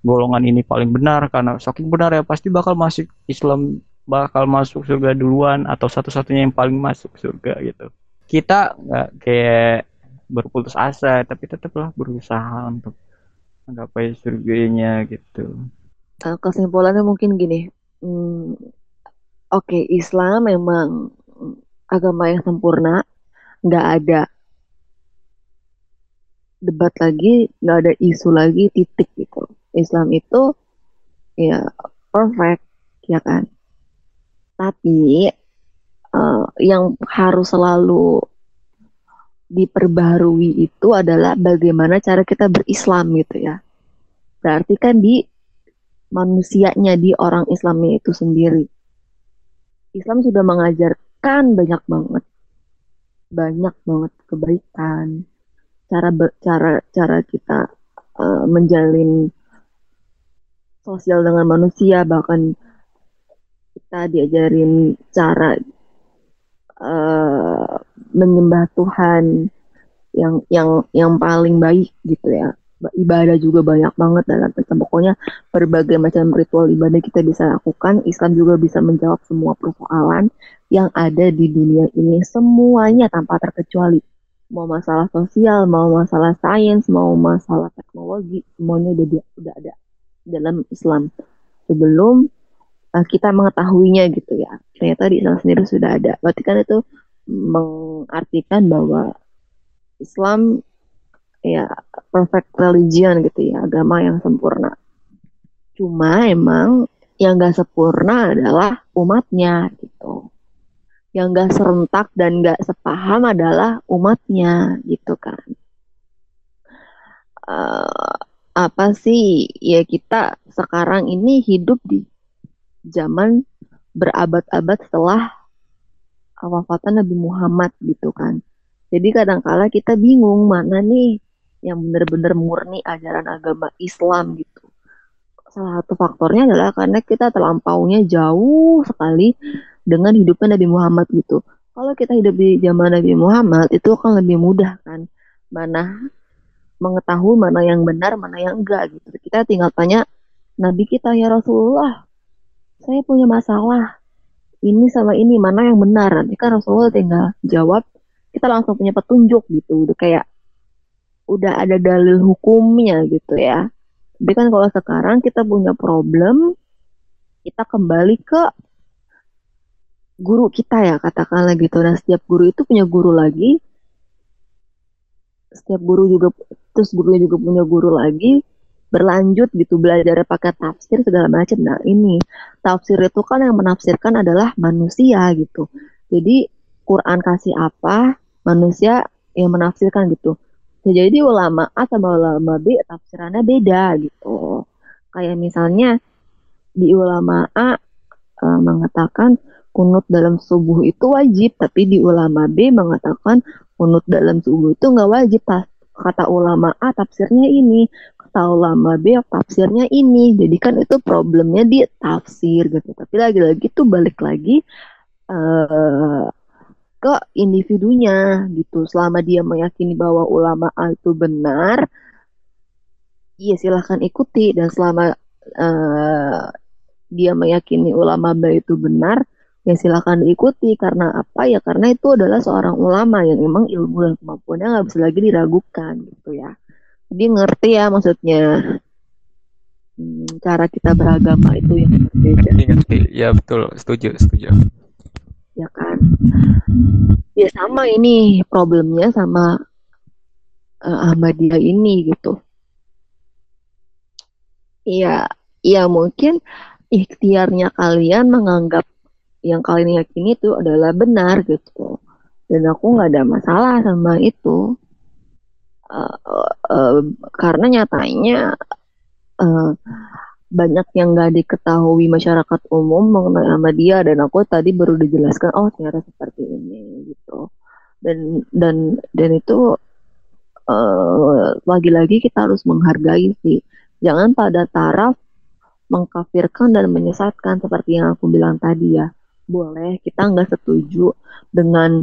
golongan ini paling benar. Karena saking benar ya pasti bakal masuk Islam bakal masuk surga duluan atau satu-satunya yang paling masuk surga gitu. Kita nggak kayak berputus asa tapi tetaplah berusaha untuk menggapai surganya gitu. Nah, kesimpulannya mungkin gini hmm, oke Islam memang agama yang sempurna nggak ada debat lagi nggak ada isu lagi titik gitu. Islam itu ya perfect ya kan? Tapi eh, yang harus selalu diperbarui itu adalah bagaimana cara kita berislam gitu ya. Berarti kan di manusianya di orang Islamnya itu sendiri Islam sudah mengajarkan banyak banget. Banyak banget kebaikan. Cara ber- cara cara kita eh, menjalin sosial dengan manusia bahkan kita diajarin cara eh, menyembah Tuhan yang yang yang paling baik gitu ya ibadah juga banyak banget dalam tentang pokoknya berbagai macam ritual ibadah kita bisa lakukan. Islam juga bisa menjawab semua persoalan yang ada di dunia ini semuanya tanpa terkecuali. Mau masalah sosial mau masalah sains mau masalah teknologi semuanya udah udah ada dalam Islam. Sebelum uh, kita mengetahuinya gitu ya. Ternyata di Islam sendiri sudah ada. Berarti kan itu mengartikan bahwa Islam ya perfect religion gitu ya agama yang sempurna. Cuma emang yang gak sempurna adalah umatnya gitu. Yang gak serentak dan gak sepaham adalah umatnya gitu kan. Eh, apa sih? Ya kita sekarang ini hidup di zaman berabad-abad setelah wafatan Nabi Muhammad gitu kan. Jadi kadangkala kita bingung mana nih yang benar-benar murni ajaran agama Islam gitu. Salah satu faktornya adalah karena kita terlampaunya jauh sekali dengan hidupnya Nabi Muhammad gitu. Kalau kita hidup di zaman Nabi Muhammad itu akan lebih mudah kan. Mana mengetahui mana yang benar, mana yang enggak gitu. Kita tinggal tanya Nabi kita ya Rasulullah, saya punya masalah ini sama ini mana yang benar. Nanti kan Rasulullah tinggal jawab, kita langsung punya petunjuk gitu. Udah kayak udah ada dalil hukumnya gitu ya. Tapi kan kalau sekarang kita punya problem, kita kembali ke guru kita ya katakanlah gitu. Nah setiap guru itu punya guru lagi, setiap guru juga terus gurunya juga punya guru lagi. Berlanjut gitu belajar pakai tafsir segala macam. Nah ini tafsir itu kan yang menafsirkan adalah manusia gitu. Jadi Quran kasih apa manusia yang menafsirkan gitu jadi ulama A sama ulama B tafsirannya beda gitu kayak misalnya di ulama A e, mengatakan kunut dalam subuh itu wajib tapi di ulama B mengatakan kunut dalam subuh itu nggak wajib kata ulama A tafsirnya ini, kata ulama B tafsirnya ini. Jadi kan itu problemnya di tafsir gitu. Tapi lagi-lagi tuh balik lagi uh, ke individunya gitu. Selama dia meyakini bahwa ulama A itu benar, iya silahkan ikuti. Dan selama uh, dia meyakini ulama B itu benar, ya silakan diikuti. Karena apa? Ya karena itu adalah seorang ulama yang memang ilmu dan kemampuannya nggak bisa lagi diragukan gitu ya. Jadi ngerti ya maksudnya hmm, cara kita beragama itu yang berbeda. Ngerti. Ya betul. Setuju setuju. Ya kan ya sama ini problemnya sama uh, Ahmadiyah ini gitu. Iya, iya mungkin ikhtiarnya kalian menganggap yang kalian yakini itu adalah benar gitu. Dan aku nggak ada masalah sama itu. Uh, uh, karena nyatanya uh, banyak yang nggak diketahui masyarakat umum mengenai sama dia dan aku tadi baru dijelaskan oh ternyata seperti ini gitu. Dan dan dan itu lagi-lagi uh, kita harus menghargai sih. Jangan pada taraf mengkafirkan dan menyesatkan seperti yang aku bilang tadi ya. Boleh kita nggak setuju dengan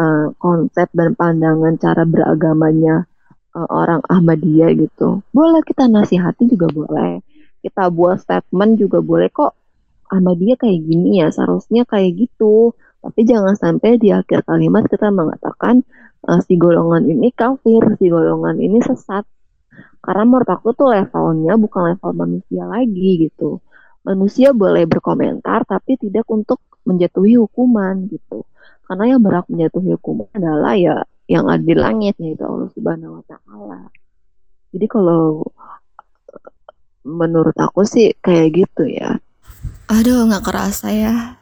uh, konsep dan pandangan cara beragamanya uh, orang Ahmadiyah gitu. Boleh kita nasihati juga boleh kita buat statement juga boleh kok Ahmadiyah kayak gini ya seharusnya kayak gitu tapi jangan sampai di akhir kalimat kita mengatakan uh, si golongan ini kafir si golongan ini sesat karena menurut aku tuh levelnya bukan level manusia lagi gitu manusia boleh berkomentar tapi tidak untuk menjatuhi hukuman gitu. Karena yang berhak menjatuhi hukuman adalah ya yang ada di langit yaitu Allah Subhanahu wa taala. Jadi kalau menurut aku sih kayak gitu ya. Aduh nggak kerasa ya.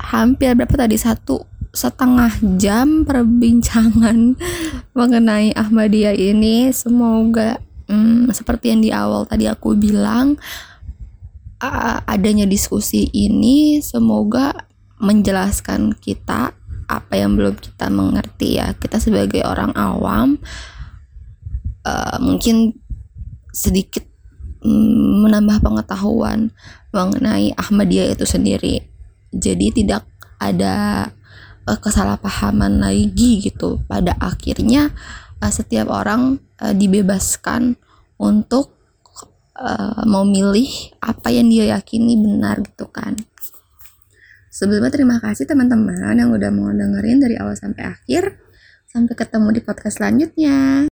Hampir berapa tadi satu setengah jam perbincangan mengenai Ahmadiyah ini. Semoga hmm, seperti yang di awal tadi aku bilang adanya diskusi ini semoga menjelaskan kita apa yang belum kita mengerti ya kita sebagai orang awam uh, mungkin sedikit menambah pengetahuan mengenai Ahmadiyah itu sendiri. Jadi tidak ada uh, kesalahpahaman lagi gitu. Pada akhirnya uh, setiap orang uh, dibebaskan untuk uh, mau milih apa yang dia yakini benar gitu kan. Sebelumnya terima kasih teman-teman yang udah mau dengerin dari awal sampai akhir. Sampai ketemu di podcast selanjutnya